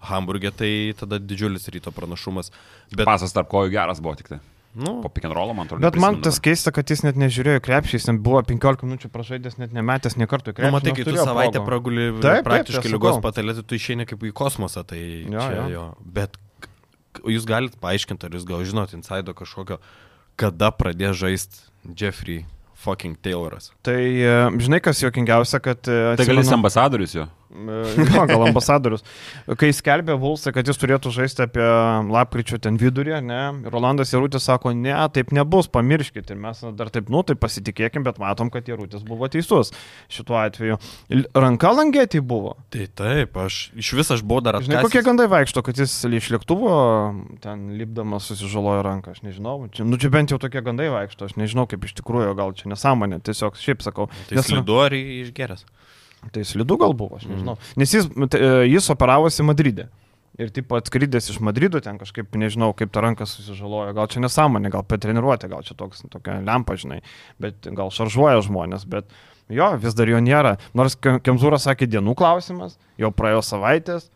C: Hamburgė, tai tada didžiulis ryto pranašumas. Bet,
B: Pasas tarp kojų geras buvo tik tai.
C: Nu,
B: Po roll, man atrodo.
A: Bet man tas keista, kad jis net nežiūrėjo krepšį, jis ten buvo 15 minučių pražaidęs, net nemetęs nie kartų į
C: nu
A: krepšį.
C: matai, kai tu savaitę praguli
A: Taip, taip,
C: praktiškai
A: tai
C: lygos
A: sakau.
C: patalė, tai tu išeini kaip į kosmosą. Tai
A: Jo,
C: čia,
A: jo.
C: jo. Bet jūs galite paaiškinti, ar jūs gal žinot insaido kažkokio, kada pradės žaisti Jeffrey fucking Tayloras.
A: Tai e, žinai, kas juokingiausia, kad... e,
B: Tai gal jis
A: atsimenu-
B: ambasadorius jo?
A: Jo, gal ambasadorius. Kai skelbė Vulsai, kad jis turėtų žaisti apie lapkričio ten vidurį, ne, Rolandas Jarutis sako, ne, taip nebus, pamirškit. Ir mes dar taip, nu, tai pasitikėkim, bet matom, kad Jarutis buvo teisus šituo atveju. Ranka langėti buvo.
C: Tai taip, aš iš vis aš buvau dar
A: Žinai,
C: atkasęs.
A: kokie gandai vaikšto, kad jis iš lėktuvo ten lipdamas susižalojo ranką, aš nežinau. Čia, nu, čia bent jau tokie gandai vaikšto, aš nežinau, kaip iš tikrųjų, gal čia nesąmonė, tiesiog šiaip sakau.
C: Tai slidu ar išgeras?
A: Tai slidu gal buvo, aš nežinau. Mm. Nes jis, e, jis operavosi Madride. Ir taip atskridęs iš Madrido ten kažkaip, nežinau, kaip ta ranka susižalojo. Gal čia nesąmonė, gal per treniruotę, gal čia toks, tokia lempa, žinai. Bet gal šaržuoja žmonės, bet jo, vis dar jo nėra. Nors Ke- Kemzūras sakė dienų klausimas, jau praėjo savaitės.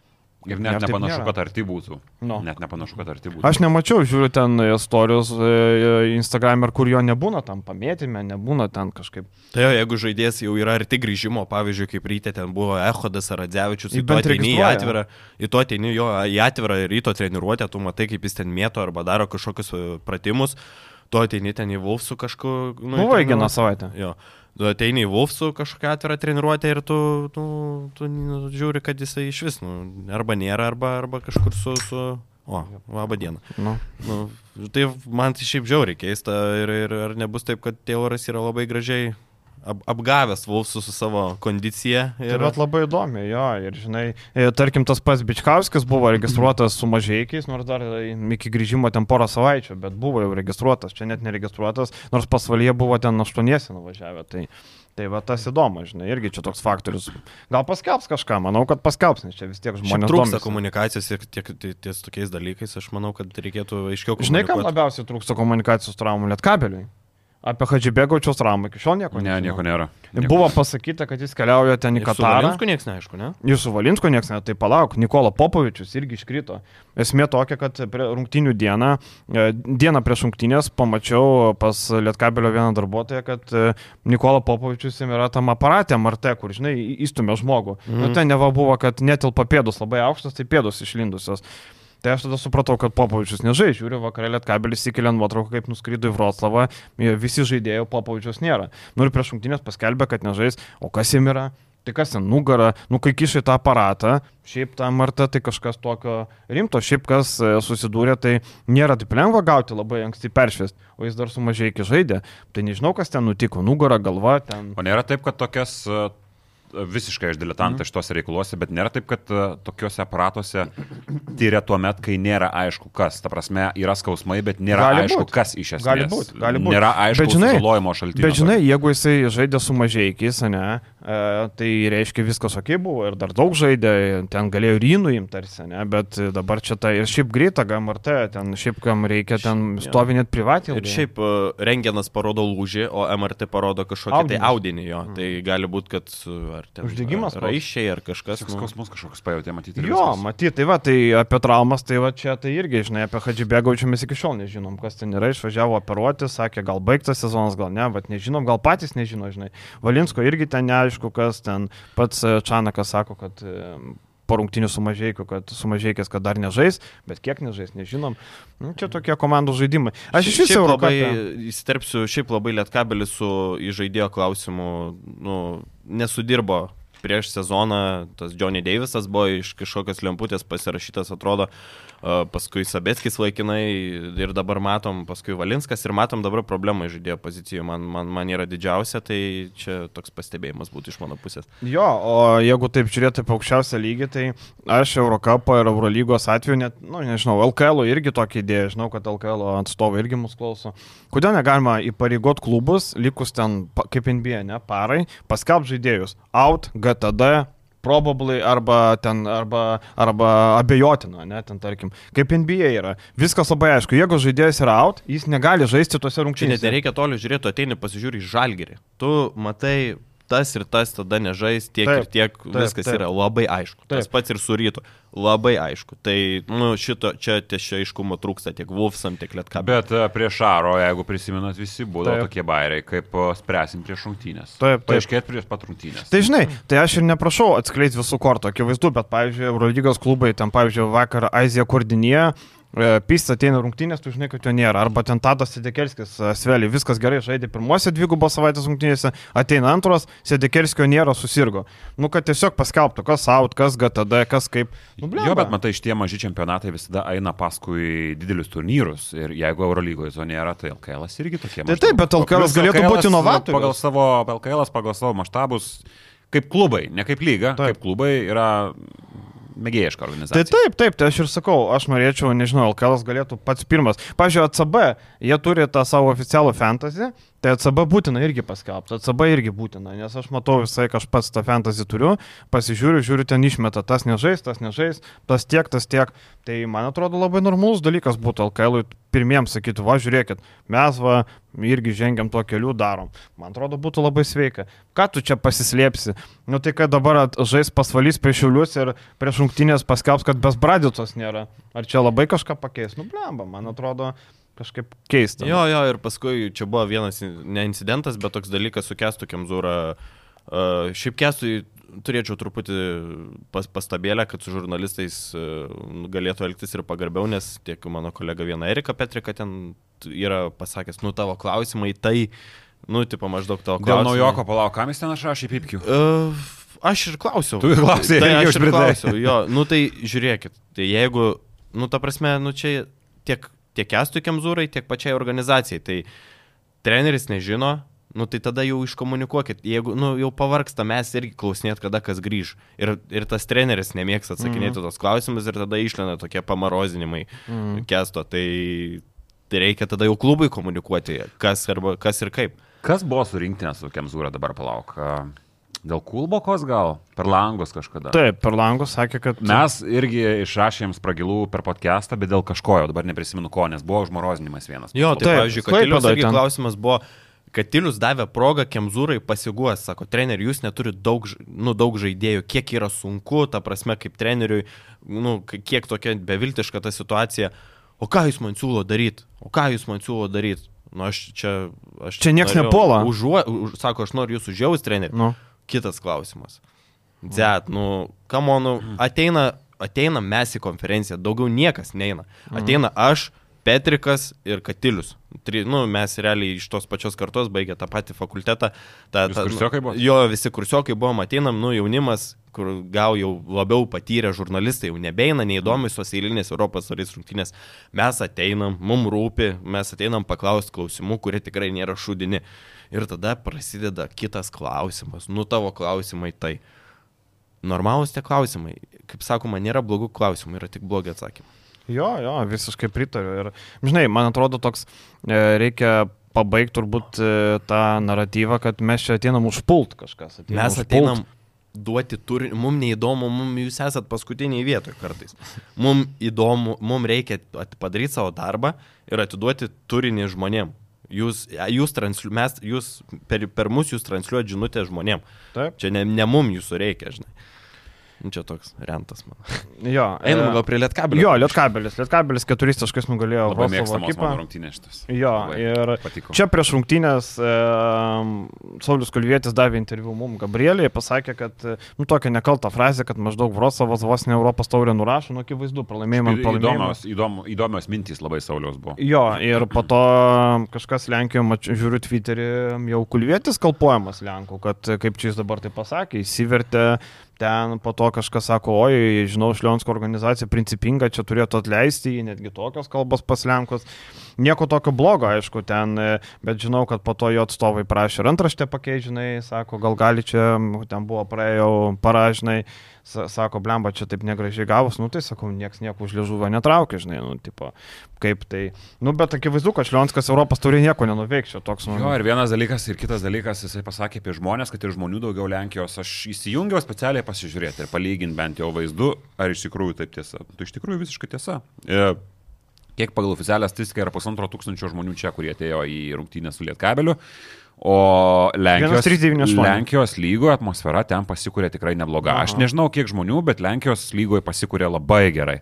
B: Ir
A: Ir
B: net
A: taip
B: nepanašu,
A: nėra.
B: kad arti būtų.
A: Nu.
B: Net nepanašu, kad arti būtų.
A: Aš nemačiau, žiūriu ten istorijos e, Instagram, kur jo nebūna tam pamėtime, nebūna ten kažkaip.
C: Tai jo, jeigu žaidėjas jau yra arti grįžimo, pavyzdžiui, kaip ryte ten buvo Ehodas ar Radzevičius,
A: Jį
C: į to ateini į atvirą, į to ateini jo į atvirą ryto treniruotę, tu matai, kaip jis ten mėto arba daro kažkokius e, pratimus, tu ateini ten į Wolfsų kažkur. Nu, į
A: Buvo įgina
C: treniruotę.
A: savaitę.
C: Jo. Tu ateini į Wolfsų kažkokią atvirą treniruotę ir tu, tu, tu nu, žiūri, kad jisai iš vis, nu, arba nėra, arba, arba kažkur su... su... O, labą dieną.
A: Nu.
C: Nu, tai man tai šiaip žiauriai keista ir, ir ar nebus taip, kad Tayloras yra labai gražiai ap, apgavęs Vulfsus su savo kondicija.
A: Ir
C: Ir...
A: bet labai įdomi, jo, ir žinai, tarkim, tas pats Bičkauskis buvo registruotas su mažiekiais, nors dar iki grįžimo ten porą savaičių, bet buvo jau registruotas, čia net neregistruotas, nors pasvalyje buvo ten aštuoniesi nuvažiavę. Tai, tai va tas įdomu, žinai, irgi čia toks faktorius. Gal paskelbs kažką, manau, kad paskelbs, nes čia vis tiek žmonės
C: trūksta
A: domisi.
C: komunikacijos ir tiek tai ties tokiais dalykais, aš manau, kad reikėtų aiškiau
A: Žinai, kam labiausiai trūksta komunikacijos traumų lietkabeliui? Apie Hadžibėgaučiaus traumą iki šiol nieko
B: Ne, nieko nėra. Nieko.
A: Buvo pasakyta, kad jis keliauja ten į Katarą.
C: Valinsku niekas neaišku, ne?
A: Jūsų Valinsko niekas net, tai palauk, Nikola Popovičius irgi iškrito. Esmė tokia, kad prie rungtinių dieną, e, dieną prieš rungtinės pamačiau pas Lietkabelio vieną darbuotoją, kad e, Nikola Popovičius jam yra tam aparate MRT, kur, žinai, įstumė žmogų. Mm. Nu, ten neva buvo, kad netilpa pėdos labai aukštas, tai pėdos išlindusios. Tai aš tada supratau, kad Popovičius nežai, žiūriu, vakarė Lietkabelis įkelia nuotrauką, kaip nuskrydo į Vroclavą, visi žaidėjai, Popovičius nėra. Nu ir prieš rungtinės paskelbė, kad nežais, o kas jam yra? Tai kas ten nugara, nu kai kišai tą aparatą, šiaip tą martą, tai kažkas tokio rimto, šiaip kas e, susidūrė, tai nėra taip lengva gauti labai anksti peršviest, o jis dar sumažai iki žaidė. Tai nežinau, kas ten nutiko, nugara, galva, ten.
B: O nėra taip, kad tokias, e, visiškai aš diletantas šituose reikaluose, bet nėra taip, kad e, tokiuose aparatuose tyria tuo met, kai nėra aišku kas. Ta prasme, yra skausmai, bet nėra
A: Gali
B: aišku,
A: būt.
B: kas iš esmės.
A: Gali būt, gali būt.
B: Nėra aišku sužalojimo šaltinio.
A: Bet žinai, jeigu jisai žaidė su mažiekiais, ne, e, tai reiškia viskas ok buvo ir dar daug žaidė, ten galėjo rynų imti tarsi, ne, bet dabar čia tai ir šiaip greita GMRT, ten šiaip kam reikia ten stovinėt privatį.
C: Ir šiaip e, rengenas parodo lūžį, o MRT parodo kažkokį tai
A: Audinius.
C: audinį jo. Tai gali būti, kad e, ar ten
A: Uždegimas
C: ar raiščiai ar kažkas. Nu,
B: skausmus kažkokius pajutė matyti.
A: Jo,
B: viskas.
A: matyt, tai va, tai apie traumas, tai va čia tai irgi, žinai, apie Hadžibėgaučių mes iki šiol nežinom, kas ten yra, išvažiavo operuoti, sakė, gal baigtas sezonas, gal ne, bet nežinom, gal patys nežino, žinai. Valinsko irgi ten neaišku, kas ten, pats e, Čanakas sako, kad e, po rungtinių sumažėjų, kad sumažėjęs, kad dar nežais, bet kiek nežais, nežinom. Nu, čia tokie komandų žaidimai. Aš iš viso
C: labai įsterpsiu, šiaip labai lietkabelis su įžaidėjo klausimu, nu, nesudirbo prieš sezoną, tas Johnny Davisas buvo iš kažkokios lemputės pasirašytas, atrodo, paskui Sabetskis laikinai ir dabar matom, paskui Valinskas ir matom dabar problemą žaidėjo pozicijoje, man, man, man yra didžiausia, tai čia toks pastebėjimas būtų iš mano pusės.
A: Jo, o jeigu taip žiūrėti apie aukščiausią lygį, tai aš Eurocapo ir Eurolygos atveju net, nu, nežinau, LKL irgi tokia idėja, žinau, kad LKL atstovai irgi mus klauso. Kodėl negalima įpareigot klubus, likus ten, kaip NBA, ne, parai, paskelb žaidėjus out, GTD, probably arba ten, arba, arba abejotina, ne, ten tarkim, kaip NBA yra. Viskas labai aišku, jeigu žaidėjas yra out, jis negali žaisti tuose
C: Čia net
A: rungtynėse.
C: nereikia toli žiūrėti, ateini pasižiūri į žalgerį. Tu matai tas ir tas tada nežais, tiek
A: Taip,
C: ir tiek,
A: taip,
C: viskas
A: taip.
C: yra labai aišku. Tas
A: Taip.
C: pats ir su rytu. Labai aišku. Tai, nu, šito čia tiešia aiškumo trūksta tiek Wolfsam, tiek Lietkabė.
B: Bet e, prieš Aro, jeigu prisimenat, visi būdavo tokie bairiai, kaip e, spręsim prieš rungtynės.
A: Taip, taip.
B: Paaiškėt prieš pat rungtynės.
A: Tai žinai, tai aš ir neprašau atskleisti visų kortų, akivaizdu, bet, pavyzdžiui, Eurolygos klubai, ten, pavyzdžiui, vakar Azija Kordinėje, Pys ateina rungtynės, tu žinai, kad jo nėra. Arba ten Tadas Sedekelskis, Sveli, viskas gerai, žaidė pirmose dvigubos savaitės rungtynėse, ateina antros, Sedekelskio nėra, susirgo. Nu, kad tiesiog paskelbtų, kas out, kas GTD, kas kaip. Nu, blemba.
B: Jo, bet matai, šitie maži čempionatai visada eina paskui didelius turnyrus ir jeigu Eurolygoje to nėra, tai LKL irgi tokie.
A: Tai taip, bet LKL galėtų
B: LKL
A: būti inovatorius.
B: Pagal savo, LKL pagal savo maštabus, kaip klubai, ne kaip lyga,
A: Taip.
B: kaip klubai yra mėgėjiška
A: Tai
B: organizacija.
A: taip, taip, tai aš ir sakau, aš norėčiau, nežinau, LKL galėtų pats pirmas. Pavyzdžiui, ACB, jie turi tą savo oficialų fantasy, tai ACB būtina irgi paskelbti, ACB irgi būtina, nes aš matau visai, kad aš pats tą fantasy turiu, pasižiūriu, žiūriu, ten išmeta, tas nežais, tas nežais, tas tiek, tas tiek. Tai man atrodo labai normalus dalykas būtų LKL pirmiems sakytų, va, žiūrėkit, mes va irgi žengiam tuo keliu, darom. Man atrodo būtų labai sveika. Ką tu čia pasislėpsi? Nu tai kad dabar žais pasvalys prieš šiulius ir prieš rungtynės paskelbs, kad besbradicos nėra. Ar čia labai kažką pakeis? Nu, blemba, man atrodo kažkaip keista.
C: Jo, jo, ir paskui čia buvo vienas ne incidentas, bet toks dalykas su Kestu Kemzūra. Uh, šiaip Kestui turėčiau truputį pas, pastabėlę, kad su žurnalistais uh, galėtų elgtis ir pagarbiau, nes tiek mano kolega viena Erika Petrika ten yra pasakęs, nu tavo klausimai, tai, nu, tipo maždaug tavo
B: Dėl
C: klausimai.
B: naujoko palauk, kam jis ten aš rašė pipkių?
C: Uh, aš ir klausiau.
B: Tu ir klausei,
C: tai aš ir klausiau. Jo, nu tai žiūrėkit, tai jeigu, nu ta prasme, nu čia tiek, tiek Kestui Kemzūrai, tiek pačiai organizacijai, tai treneris nežino, nu tai tada jau iškomunikuokit, jeigu, nu jau pavarksta mes irgi klausinėt, kada kas grįž. Ir, ir tas treneris nemėgsta atsakinėti mm. tos klausimus ir tada išlenda tokie pamarozinimai mm. Kesto, tai, tai reikia tada jau klubui komunikuoti, kas, arba, kas ir kaip.
B: Kas buvo surinktinė su Kemzūra dabar palauk? Dėl kulbokos gal? Per langus kažkada?
A: Taip, per langus sakė, kad...
B: Mes irgi išrašėm spragilų per podcastą, bet dėl kažko jau dabar neprisimenu ko, nes buvo užmorozinimas vienas.
C: Jo, tai pavyzdžiui,
A: Klaipėdoj
C: Katilius irgi klausimas buvo, Katilius davė progą Kemzūrai pasiguos, sako, treneri, jūs neturite daug, nu, daug žaidėjų, kiek yra sunku, ta prasme, kaip treneriui, nu, kiek tokia beviltiška ta situacija, o ką jūs man siūlo daryti, o ką jūs man siūlo daryti. Nu, aš čia... Aš
A: Čia nieks
C: norėjau
A: nepuola.
C: Užuo, už, sako, aš noriu jūs užjaus, treneri.
A: Nu.
C: Kitas klausimas. Zet, nu, kamonų, ateina, ateina mes į konferenciją, daugiau niekas neina. Ateina aš, Petrikas ir Katilius. Tri, nu, mes realiai iš tos pačios kartos baigė tą patį fakultetą. Ta,
B: Jūs kursiokai buvot?
C: Jo, visi kursiokai buvom, ateinam, nu, jaunimas, kur gal jau labiau patyrę žurnalistai, jau nebeina, neįdomios tos eilinės Europos taurės rungtynės. Mes ateinam, mum rūpi, mes ateinam paklausti klausimų, kurie tikrai nėra šudini. Ir tada prasideda kitas klausimas. Nu tavo klausimai tai. Normalūs tie klausimai. Kaip sakoma, nėra blogų klausimų, yra tik blogi atsakymai.
A: Jo, jo, visiškai pritariu. Ir, žinai, man atrodo, toks e, reikia pabaigti turbūt e, tą naratyvą, kad mes čia ateinam užpult kažkas. Ateinam
C: Mes
A: užpult.
C: ateinam duoti turinį, mums neįdomu, mums jūs esat paskutiniai vietoje kartais. Mums įdomu, mums reikia padaryti savo darbą ir atiduoti turinį žmonėm. Jūs, jūs, transliu, mes, jūs per, per mus jūs transliuojate žinutę žmonėm.
A: Taip.
C: Čia ne, ne mums jūsų reikia, žinai. Nu, Čia toks rentas man.
A: Jo,
C: Einam
A: e,
C: gal prie lietkabelio.
A: Jo, Lietkabelis. Lietkabelis keturiais taškais nugalėjo
B: Labai
A: Vroclavo ekipą.
B: mano rungtynės šitas.
A: Jo,
B: Labai
A: ir
B: patiko.
A: čia prieš rungtynės e, Saulis Kulvietis davė interviu mum Gabrieliai, pasakė, kad, nu, tokia nekalta frazė, kad maždaug Vroclavas vos ne Europos taurę nurašo, nu, akivaizdu, pralaimėjimą.
B: Įdomios, įdomu, įdomios mintys labai Sauliaus buvo.
A: Jo, ir po to kažkas Lenkijoje, mač, žiūriu Twitterį, jau Kulvietis kalpojamas Lenkų, kad kaip čia jis dabar tai pasakė, įsivertė ten, po to kažkas sako, oi, žinau, Šlionsko organizacija principinga, čia turėtų atleisti, jį, netgi tokios kalbos pas Lenkus. Nieko tokio blogo, aišku, ten, e, bet žinau, kad po to jo atstovai prašė ir antraštę pakeižinai, sako, gal gali čia, ten buvo praėjau paražinai, sako, blemba, čia taip negražiai gavus, nu tai sakau, nieks nieko už liežuvą netraukia, žinai, nu, tipo, kaip tai, nu, bet akivaizdu, kad Šlionskas Europos turi nieko nenuveiks, čia toks, nu,
B: Jo, ir vienas dalykas, ir kitas dalykas, jisai pasakė apie žmonės, kad ir žmonių daugiau Lenkijos. Aš įsijungiau specialiai pasižiūrėti ir palyginti bent jau vaizdu, ar iš tikrųjų taip tiesa. Tai iš tikrųjų visiškai tiesa. E, kiek pagal oficialią statistiką yra pusantro tūkstančio žmonių čia, kurie atėjo į rungtynę su Lietkabeliu. O Lenkijos,
A: 1398.
B: Lenkijos lygoje atmosfera ten pasikūrė tikrai nebloga. Aš
A: Aha.
B: nežinau, kiek žmonių, bet Lenkijos lygoje pasikūrė labai gerai.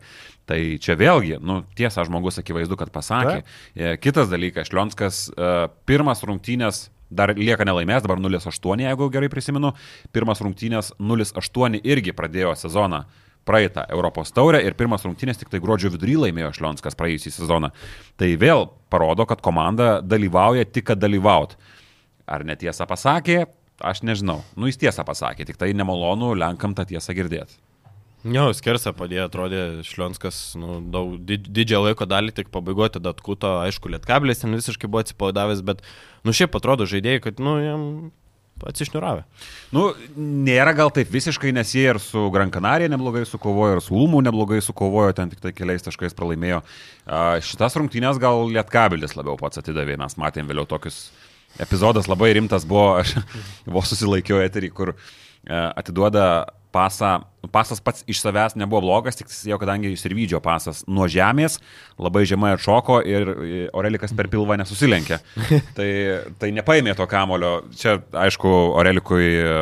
B: Tai čia vėlgi, nu, tiesa, žmogus akivaizdu, kad pasakė. E, Kitas dalykas, Šlionskas e, pirmas rungtynės dar lieka nelaimės, dabar 0-8, jeigu gerai prisimenu. Pirmas rungtynės 0-8 irgi pradėjo sezoną praeitą Europos taurę ir pirmas rungtynės tik tai gruodžio vidury laimėjo Šlionskas praėjusį sezoną. Tai vėl parodo, kad komanda dalyvauja tik, kad dalyvaut. Ar netiesa pasakė, aš nežinau. Nu, jis tiesą pasakė, tik tai nemalonu Lenkam tą tiesą girdėti.
C: Jo, skersą padėjo, atrodė Šlionskas, nu, daug, did, didžiąją laiko dalį tik pabaigoje, tada atkuto, aišku, lietkablis ten visiškai buvo atsipalaidavęs, bet, nu, šiaip atrodo žaidėjai, kad, nu, jam atsišniuravę.
B: Nu, nėra gal taip visiškai, nes jie ir su Gran Canaria neblogai sukovojo, ir su Ulmu neblogai sukovojo, ten tik tai keliais taškais pralaimėjo. Šitas rungtynės gal Lietkabilis labiau pats atidavė, mes matėm vėliau tokius epizodas labai rimtas buvo, aš vos susilaikiau eterį, kur e, atiduoda pasą, pasas pats iš savęs nebuvo blogas, tik jau kadangi išsirvydžio pasas nuo žemės, labai žemai atšoko ir e, Orelikas per pilvą nesusilenkė. tai, tai nepaėmė to kamulio. Čia, aišku, Orelikui e,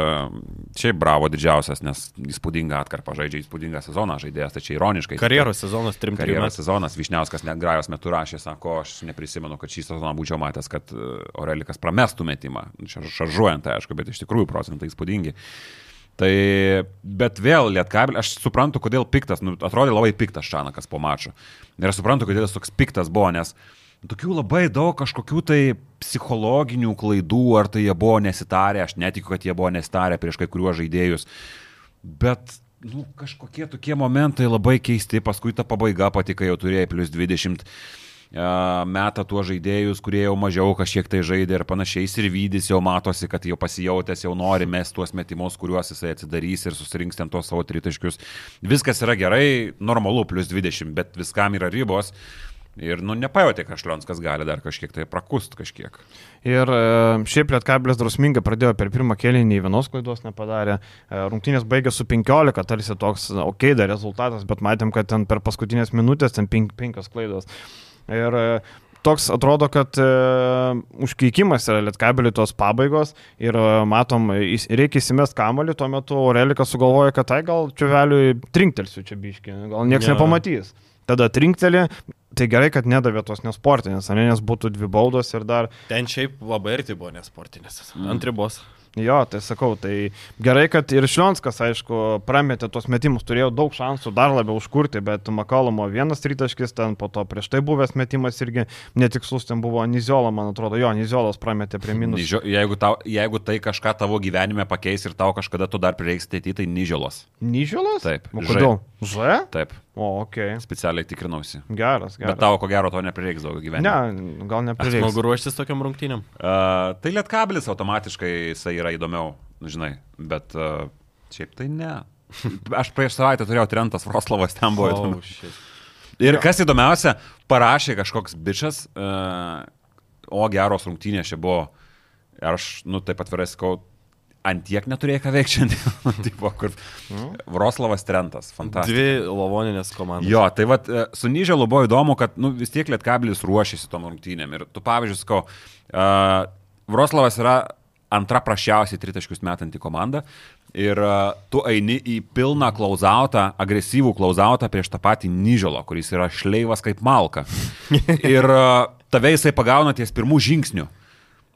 B: šiaip bravo didžiausias, nes įspūdingą atkarpą žaidžia, įspūdingą sezoną žaidėjas, tai čia ironiškai.
C: Karjeros sezonas 3
B: Karjeros sezonas Višniauskas net grajos metu rašė, sako, aš neprisimenu, kad šį sezoną būčiau matęs, kad e, Orelikas pramestų metimą. Čia šaržuojant, tai aišku, bet iš tikrųjų procentai įspūdingi. Tai, bet vėl Lietkabelį, aš suprantu, kodėl piktas, nu, atrodė labai piktas Šanakas po mačo. Ir aš suprantu, kodėl jis toks piktas buvo, nes tokių labai daug kažkokių tai psichologinių klaidų, ar tai jie buvo nesitarę, aš netikiu, kad jie buvo nesitarę prieš kai kuriuos žaidėjus. Bet nu, kažkokie tokie momentai labai keisti, paskui ta pabaiga pati, kai jau turėjai plus 20 metą tuos žaidėjus, kurie jau mažiau kažkiek tai žaidė ir panašiai, ir vydys jau matosi, kad jau pasijautęs, jau nori mes tuos metimus, kuriuos jisai atsidarys ir susirinks ten tuos savo tritaškius. Viskas yra gerai, normalu, plus 20, bet viskam yra ribos. Ir, nu, nepajutė, kad Šlionskas gali dar kažkiek tai prakust kažkiek.
A: Ir e, šiaip Lietkabilis drausmingai pradėjo per pirmą kėlinį, vienos klaidos nepadarė. E, Rungtynės baigė su 15, tarsi toks ok dar rezultatas, bet matėm, kad ten per paskutinės minutės ten 5 klaidos. Ir e, toks atrodo, kad e, užkeikimas yra Lietkabilii tos pabaigos ir e, matom, įs- reikia įsimest kamolį, tuo metu Aurelikas sugalvoja, kad tai gal čiuveliui trinktelsiu čia biški, gal niekas
C: Jo.
A: nepamatys. Tada trinkteli, tai gerai, kad nedavė tos nesportinės, ne, nes būtų dvi baudos ir dar
C: Ten šiaip labai arti buvo nesportinis. Ant ribos.
A: Jo, tai sakau, tai gerai, kad ir Šlionskas, aišku, prametė tos metimus, turėjo daug šansų dar labiau užkurti, bet Makalomo vienas tritaškis, ten po to prieš tai buvęs metimas irgi netikslus, ten buvo Niziola, man atrodo, jo, Niziolas prametė prie minus.
B: Nižio, jeigu, tau, jeigu tai kažką tavo gyvenime pakeis ir tau kažkada tu dar prireiks ateityje, tai nižėlos.
A: Nyžiolas?
B: Taip,
A: O
B: Ž.
A: kodėl? Ž?
B: Taip.
A: O, ok.
B: Specialiai tikrinausi.
A: Geras, geras.
B: Bet tavo ko gero to neprireiks daug gyvenime.
A: Ne, gal
C: Smagu
A: neprireiks.
C: ruoštis tokiam rungtynėm.
B: Uh, tai lietkabilis automatiškai jisai yra įdomiau, nu, žinai, bet uh, šiaip tai ne. Aš prieš savaitę turėjau Trentas Vroslavas, ten buvo.
C: Oh,
B: įdomu.
C: shit.
B: Ir kas įdomiausia, parašė kažkoks bičias, uh, o geros rungtynės čia buvo. Ir aš, nu, taip atvirai sakau, ant tiek neturėjai ką veikti šiandien. Tipo, kur... Vroslavas Trentas, fantastiškas.
C: Dvi lavoninės komandos.
B: Jo, tai vad su Nyželu buvo įdomu, kad nu, vis tiek Lietkabilis ruošiasi tom rungtynėm. Ir tu pavyzdžiui, sakau, uh, Vroslavas yra antra prašiausiai tritaškius metanti komanda. Ir uh, tu eini į pilną klauzautą, agresyvų klauzautą prieš tą patį Nyželo, kuris yra šleivas kaip malka. Ir uh, tave jisai pagauna ties pirmų žingsnių.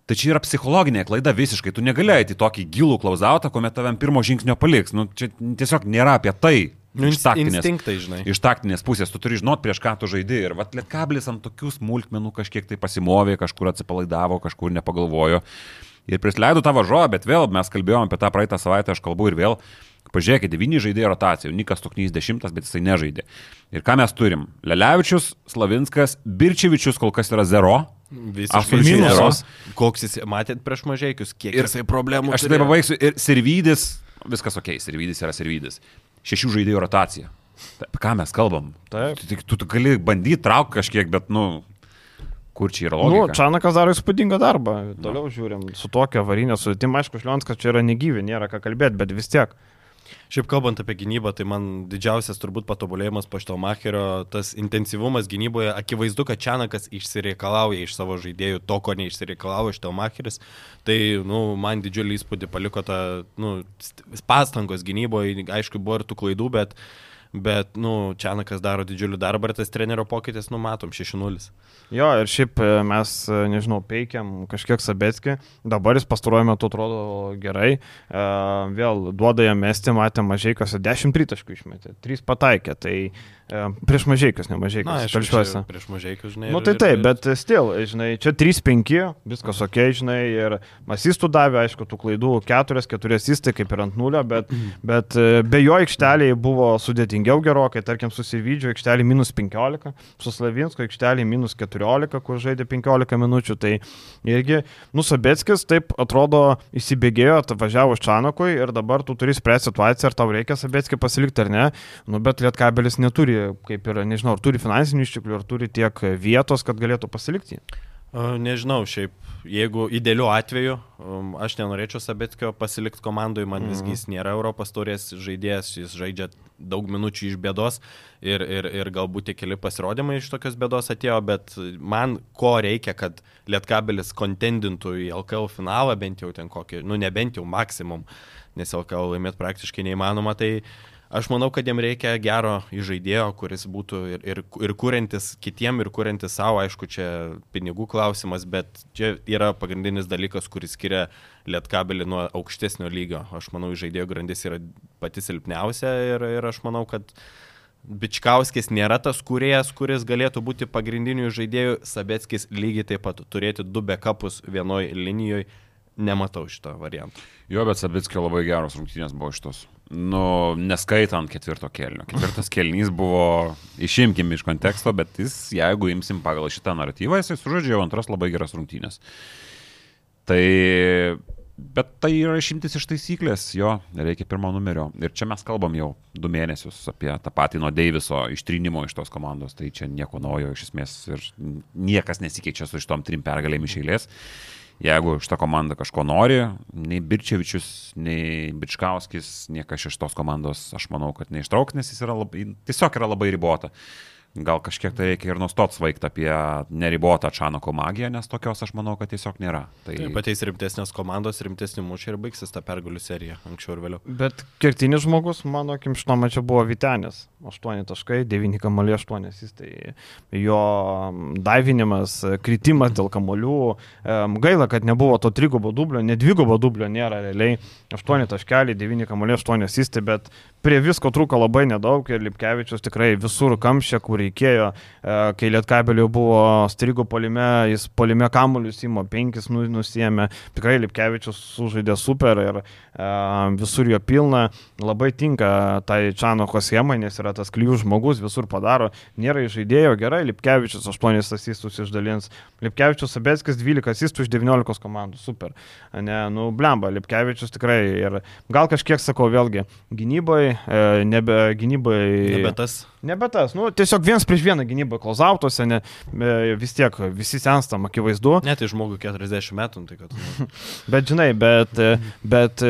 B: Tai čia yra psichologinė klaida visiškai. Tu negali eiti į tokį gilų klauzautą, kuomet tavim pirmo žingsnio paliks. Nu, čia tiesiog nėra apie tai.
C: Nu,
B: Iš taktinės-. Iš taktinės pusės tu turi žinot, prieš ką tu žaidži. Ir vat lietkablis ant tokių smulkmenų kažkiek tai pasimovė, kažkur atsipalaidavo, kažkur nepagalvojo. Ir prisleido tą varžovą, bet vėl mes kalbėjome apie tą praeitą savaitę, aš kalbu ir vėl. Pažiūrėkite, devyni žaidėjai rotacijų, Nikas Tuknys dešimtas, bet jisai nežaidė. Ir ką mes turim? Lelevičius, Slavinskas, Birčevičius kol kas yra zero.
C: Visiškai minusas. Koks jis, matėt prieš mažiekius, kiek
B: Ir-
C: jisai problemų
B: Aš tai pabaigsiu. Ir Sirvydis, viskas ok, Sirvydis yra Sirvydis. Šešių žaidėjų rotacija. Apie ką mes kalbam?
A: Taip.
B: Tu, tu, tu gali bandyti traukti kažkiek, bet, nu, kur čia yra
A: Nu,
B: logika?
A: Čanakas daro įspūdingą darbą. Toliau žiūrim, su tokia avarinė sudėtim, aišku, Šlionskas čia yra negyvi, nėra ką kalbėti, bet vis tiek.
C: Šiaip kalbant apie gynybą, tai man didžiausias turbūt patobulėjimas po šito Macherio, tas intensyvumas gynyboje, akivaizdu, kad Čianakas išsireikalauja iš savo žaidėjų to, ko neišsireikalauja šito Macheris. Tai, nu, man didžiulį įspūdį paliko ta, nu, st- pastangos gynyboje, aišku, buvo ir tų klaidų, bet, bet nu, Čianakas daro didžiulį darbą ir tas trenerio pokytis, nu, matom, 6-0.
A: Jo, ir šiaip e, mes, e, nežinau, peikiam kažkiek Sabetskį, dabar jis pastaruoju metu atrodo gerai, e, vėl duoda jam mesti, matė mažiekas, 10 tritaškų išmetė, 3 pataikė, tai prieš mažiekas, ne
C: Na,
A: mažiekas,
C: aišku,
A: telšiuose.
C: čia prieš mažiekius, žinai.
A: Nu
C: ir-
A: tai
C: ir-
A: taip, bet still, žinai, čia 3-5, viskas ok, žinai, ir masistų davė, aišku, tų klaidų 4, 4 įstai kaip ir ant nulio, bet, bet e, be jo aikšteliai buvo sudėtingiau gerokai, tarkim, su Sirvidžiu aikštelį minus 15, su Slavinsko aikštelį minus 14, kur žaidė 15 minučių, tai irgi, nusabėtskis taip atrodo įsibėgėjo, važiavo Čanokui ir dabar tu turi spręsti situaciją, ar tau reikia Sabėtskį pasilikti ar ne, nu bet Lietkabelis neturi, kaip ir, nežinau, ar turi finansinių išteklių, ar turi tiek vietos, kad galėtų pasilikti.
C: A, Nežinau, šiaip, jeigu idealiu atveju, um, aš nenorėčiau Sabetkio pasilikti komandai, man visgi jis nėra Europos taurės žaidėjas, jis žaidžia daug minučių iš bėdos ir, ir, ir galbūt tik keli pasirodymai iš tokios bėdos atėjo, bet man ko reikia, kad Lietkabelis kontendintų į LKL finalą, bent jau ten kokį, nu nebent jau maksimum, nes LKL laimėti praktiškai neįmanoma, tai Aš manau, kad jiem reikia gero įžaidėjo, kuris būtų ir, ir, ir kuriantis kitiem, ir kuriantis savo, aišku, čia pinigų klausimas, bet čia yra pagrindinis dalykas, kuris skiria lietkabelį nuo aukštesnio lygio. Aš manau, žaidėjo grandis yra pati silpniausia ir, ir aš manau, kad Bičkauskis nėra tas kuriejas, kuris galėtų būti pagrindiniu žaidėju, Sabetskis lygiai taip pat turėti du bekapus vienoje linijoje, nematau šito varianto.
B: Jo, bet Sabickio labai geros rungtynės buvo šitos. Nu, neskaitant ketvirto kelnio. Ketvirtas kelnys buvo, išimkim iš konteksto, bet jis, jeigu imsim pagal šitą naratyvą, jisai sužaidžia jau antras labai geras rungtynės. Tai, bet tai yra išimtis iš taisyklės, jo, reikia pirmo numerio. Ir čia mes kalbam jau du mėnesius apie tą patį nuo Deiviso ištrinimo iš tos komandos, tai čia nieko naujo iš esmės ir niekas nesikeičia su šitom trim pergalėm iš eilės. Jeigu šitą komandą kažko nori, nei Birčevičius, nei Bičkauskis, niekas iš tos komandos, aš manau, kad neištrauks, nes jis yra labai, tiesiog yra labai ribota. Gal kažkiek tai reikia ir nustot svaigti apie neribotą Čanoko magiją, nes tokios aš manau, kad tiesiog nėra. Tai
C: Taip, ateis rimtesnės komandos, rimtesni mūšiai ir baigsis ta pergalių serija anksčiau ir vėliau.
A: Bet kertinis žmogus, mano akim, šito mačio buvo Vitenis. 8 taškai, 9 kamoliai 8. Jis tai jo daivinimas, kritimas dėl kamolių. Gaila, kad nebuvo to trigubo dublio, ne dvigubo dublio nėra realiai. 8 taškeliai, 9 kamoliai 8 įstai, bet prie visko trūko labai nedaug ir Lipkevičius tikrai visur kamšė, kur reikėjo. E, kai Lietkabelio buvo strigo polime, jis polime kamuolius įmo, penkis nu- nusėmė. Tikrai Lipkevičius sužaidė super ir e, visur jo pilna. Labai tinka tai Čanoko schemai, nes yra tas klyjų žmogus, visur padaro. Nėra žaidėjo, gerai, Lipkevičius 8 asistus išdalins. Lipkevičius Sabetskis 12 asistų iš 19 komandų, super. Ne, nu, blemba, Lipkevičius tikrai ir gal kažkiek sakau vėlgi, gynybai, e, nebe gynybai.
C: Nebe tas.
A: Nebe tas, nu, tiesiog viens prieš vieną gynybą klausautuose, ne, e, vis tiek visi senstam, akivaizdu.
C: Net tai žmogui 40 metų, nu, tai kad...
A: Bet žinai, bet, e, bet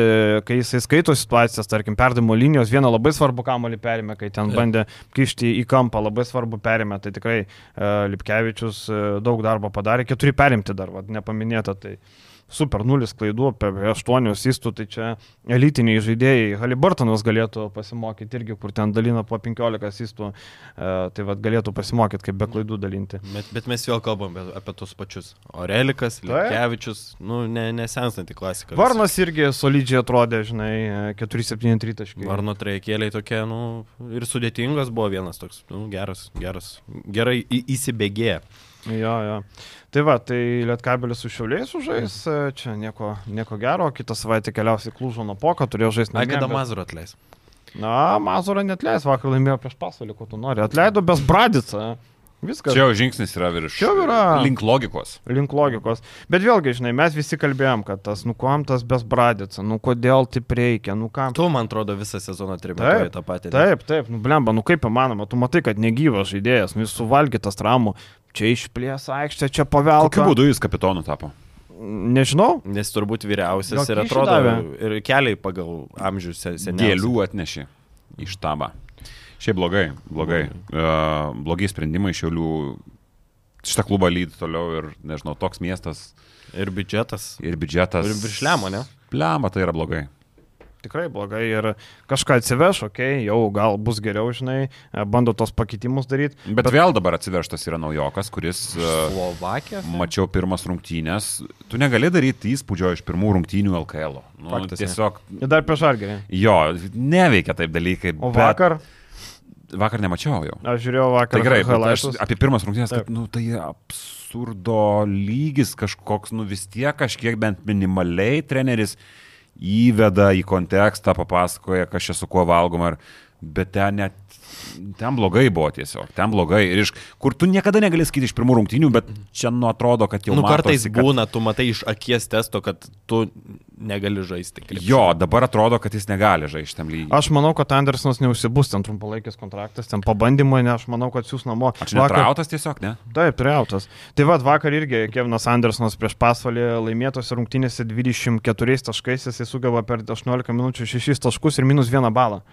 A: kai jisai skaito situacijas, tarkim, perdimo linijos, vieną labai svarbu kamolį perėmė, kai ten bandė kišti į kampą, labai svarbu perėmė, tai tikrai Lipkevičius daug darbo padarė, keturi perimti dar, vad, nepaminėta. Tai super nulis klaidų, apie 8 asistų, tai čia elitiniai žaidėjai. Halibartonas galėtų pasimokyti irgi, kur ten dalina po 15 asistų, e, tai vad galėtų pasimokyti, kaip be klaidų dalinti.
C: Bet, bet mes vėl kalbam apie, tus pačius. Orelikas, Lekevičius, nu, ne, nesenstanti klasika.
A: Varnas irgi solidžiai atrodė, žinai, 4-7 taškai.
C: Varno trejekėliai tokie, nu, ir sudėtingas buvo vienas toks, nu, geras, geras, gerai į, įsibėgėję.
A: Jo, jo. Tai va, tai Lietkabelis su Šiauliais užžais, čia nieko, nieko gero, kitą savaitę keliausiai klūžo nuo poka, turėjo žaisti.
C: Na, kada Mazurą atleis?
A: Na, Mazurą netleis, vakar laimėjo prieš pasaulį, ko tu nori. Atleido bez Bradicą. Viskas.
B: Čia jau žingsnis yra virš.
A: Čia yra.
B: Link logikos.
A: Link logikos. Bet vėlgi, žinai, mes visi kalbėjom, kad tas, nu, kuom tas besbradica, nu, kodėl taip reikia, nu, kam.
C: Tu, man atrodo, visą sezoną trimituoji tą patį.
A: Taip, taip, nu, blemba, nu, kaip įmanoma, tu matai, kad negyvas žaidėjas, nu, jis suvalgytas traumų, čia išplės aikštė, čia pavelka.
B: Kokiu būdu jis kapitonu tapo?
A: Nežinau.
C: Nes turbūt vyriausias ir atrodo, ir keliai pagal amžių seniai.
B: Gėlių atnešė į štabą. Šiaip blogai, blogai. Uh, blogi sprendimai šiaulių. Šitą klubą lyd toliau ir, nežinau, toks miestas.
C: Ir biudžetas.
B: Ir biudžetas.
C: Ir virš lemo, ne?
B: Lemo tai yra blogai.
A: Tikrai blogai ir kažką atsiveš, okei, okay, jau gal bus geriau, žinai, bando tos pakeitimus daryti.
B: Bet, bet vėl dabar atsivežtas yra naujokas, kuris...
C: Slovakija.
B: Mačiau pirmas rungtynės. Tu negali daryti įspūdžio iš pirmų rungtynių LKL. -o. Nu,
C: Faktas,
B: tiesiog...
A: Ir dar prieš žalgerį.
B: Jo, neveikia taip dalykai.
A: O vakar... Bet...
B: Vakar nemačiau jau.
A: Aš žiūrėjau vakar.
B: Tai gerai, aš apie pirmas rungtynės, kad, nu, tai absurdo lygis kažkoks, nu vis tiek kažkiek bent minimaliai treneris įveda į kontekstą, papasakoja, kas čia su kuo valgoma, bet ten net ten blogai buvo tiesiog, ten blogai. Ir iš kur tu niekada negali skaityti iš pirmų rungtynių, bet čia nu atrodo, kad jau...
C: Nu, kartais
B: matosi,
C: kad... būna, tu matai iš akies testo, kad tu negali žaisti. Krepšinį.
B: Jo, dabar atrodo, kad jis negali žaisti tam lygiai.
A: Aš manau, kad Andersonas neužsibus ten trumpalaikis kontraktas, ten pabandymai, ne, aš manau, kad siūs namo.
B: Aš vakar... netrautas tiesiog, ne?
A: Taip, trautas. Tai vad vakar irgi Kevinas Andersonas prieš pasvalį laimėtose rungtynėse 24 taškais, jisai sugavo per 18 minučių 6 taškus ir minus 1 balą.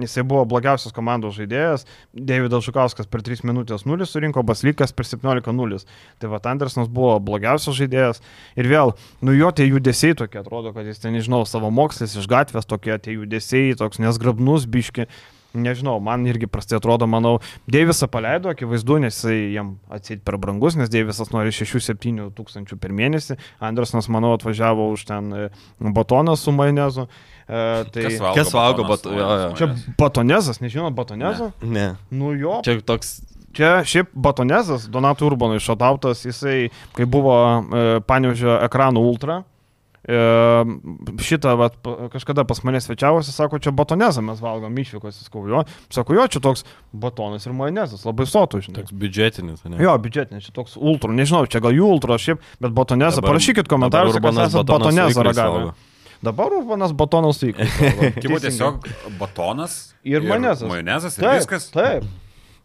A: Jisai buvo blogiausias komandos žaidėjas, Davidas Žukauskas per 3 minutės 0 surinko, Baslykas per 17-0. Tai va, Andersonas buvo blogiausias žaidėjas ir vėl, nu jo tie judesiai tokie, atrodo, kad jis ten, nežinau, savo mokslis iš gatvės tokie, tie judesiai, toks nesgrabnus biški. Nežinau, man irgi prastai atrodo, manau, Deivisą paleido, akivaizdu, nes jisai jam atseit per brangus, nes Deivisas nori 6-7 tūkstančių per mėnesį, Andersonas, manau, atvažiavo už ten e, batoną su majonezu. Uh, tai
B: Kas valgo
C: Kas valgo
B: batonas?
C: bat- jo, jo.
A: Čia batonezas, nežinot batonezą?
C: Ne.
A: Nu jo.
C: Čia toks
A: Čia šiaip batonezas, Donato Urbanui šatautas, jisai, kai buvo e, Panevežio ekranų ultra, e, šitą vat, kažkada pas mane svečiavosi, sako, čia batonezą mes valgom išvykos, sakau, jo, sako, jo, čia toks batonas ir majonezas, labai sotų, žinai.
C: toks biudžetinis, ne?
A: Jo, biudžetinis, čia toks ultra, nežinau, čia gal jų ultra, šiaip, bet batonezą, parašykit komentaruose, kas esate batonezą ragavę.
C: valgo.
A: Dabar Urbanas batonas su ikrais.
B: Kaip tiesiog batonas
A: Ir majonezas.
B: Majonezas ir
A: Taip,
B: viskas.
A: Taip.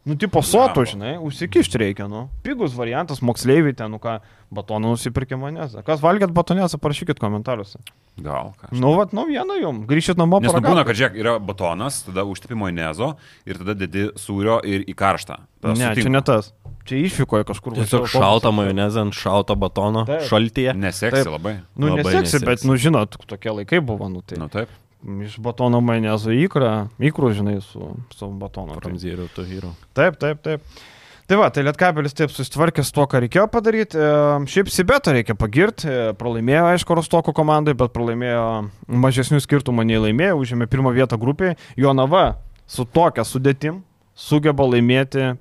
A: Nu, tipo sotų,
B: Blemba.
A: žinai, užsikišti reikia, nu. Pigus variantas, moksleiviai ten, nu ką, batoną nusipirkė manezą. Kas valgėt batonezą, parašykit komentaruose.
B: Gal ką.
A: Nu, vat, naujiena jums, grįžit namo.
B: Nes nu
A: paragaut.
B: būna, kad žiūrėk, yra batonas, tada užtipi majonezo ir tada dedi sūrio ir į karštą. Tada
A: Ne,
B: sutinku.
A: čia ne tas. Čia išvykoje kažkur.
C: Tiesiog
A: autobusu.
C: majonezą ant šalto batono,
A: Taip.
C: šaltyje.
B: Neseksi
A: Taip.
B: labai.
A: Nu,
C: Labai
A: neseksi,
C: neseks.
A: bet, nu, žinot, tokie laikai buvo, nu, tai.
B: Nu taip.
A: Iš batono majonezo įkrą, įkrų, žinai, su, su batonu.
C: Ramzėrių to hyro.
A: Taip, taip, taip. Tai va, tai Lietkabelis taip susitvarkė su to, ką reikėjo padaryti. E, Šiaip Sibetą reikia pagirti. E, Pralaimėjo, aišku, Rostoko komandai, bet pralaimėjo mažesnių skirtumų nei laimėjo, užėmė pirmą vietą grupėje. Jonava su tokia sudėtim sugeba laimėti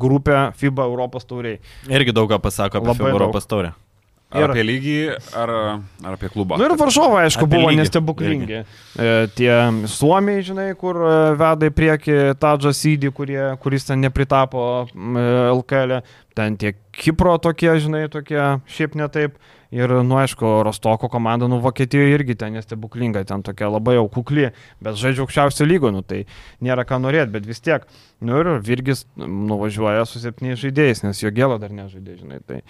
A: grupę FIBA Europos tauriai.
C: Irgi daug ką pasako apie
A: Labai
C: FIBA. Europos taurę.
B: Ar
A: Ir-
B: apie lygį, ar, ar apie klubą?
A: Nu ir Varžovai, aišku,
C: Apie
A: buvo
C: lygį
A: nestebuklingi. E, tie Suomiai, žinai, kur e, veda į priekį Tadžą Sydį, kurie, kuris ten nepritapo e, LKL. -e. Ten tie Kipro tokie, žinai, tokie šiaip ne taip. Ir, nu, aišku, Rostoko komanda, nu, Vokietijoje irgi ten nestebuklinga, ten tokia labai jau kukli, bet žaidžia aukščiausio lygo, nu, tai nėra ką norėti, bet vis tiek. Nu ir Virgis nuvažiuoja su septyniais žaidėjais, nes jo gėlo dar nežaidė, žinai. Tai,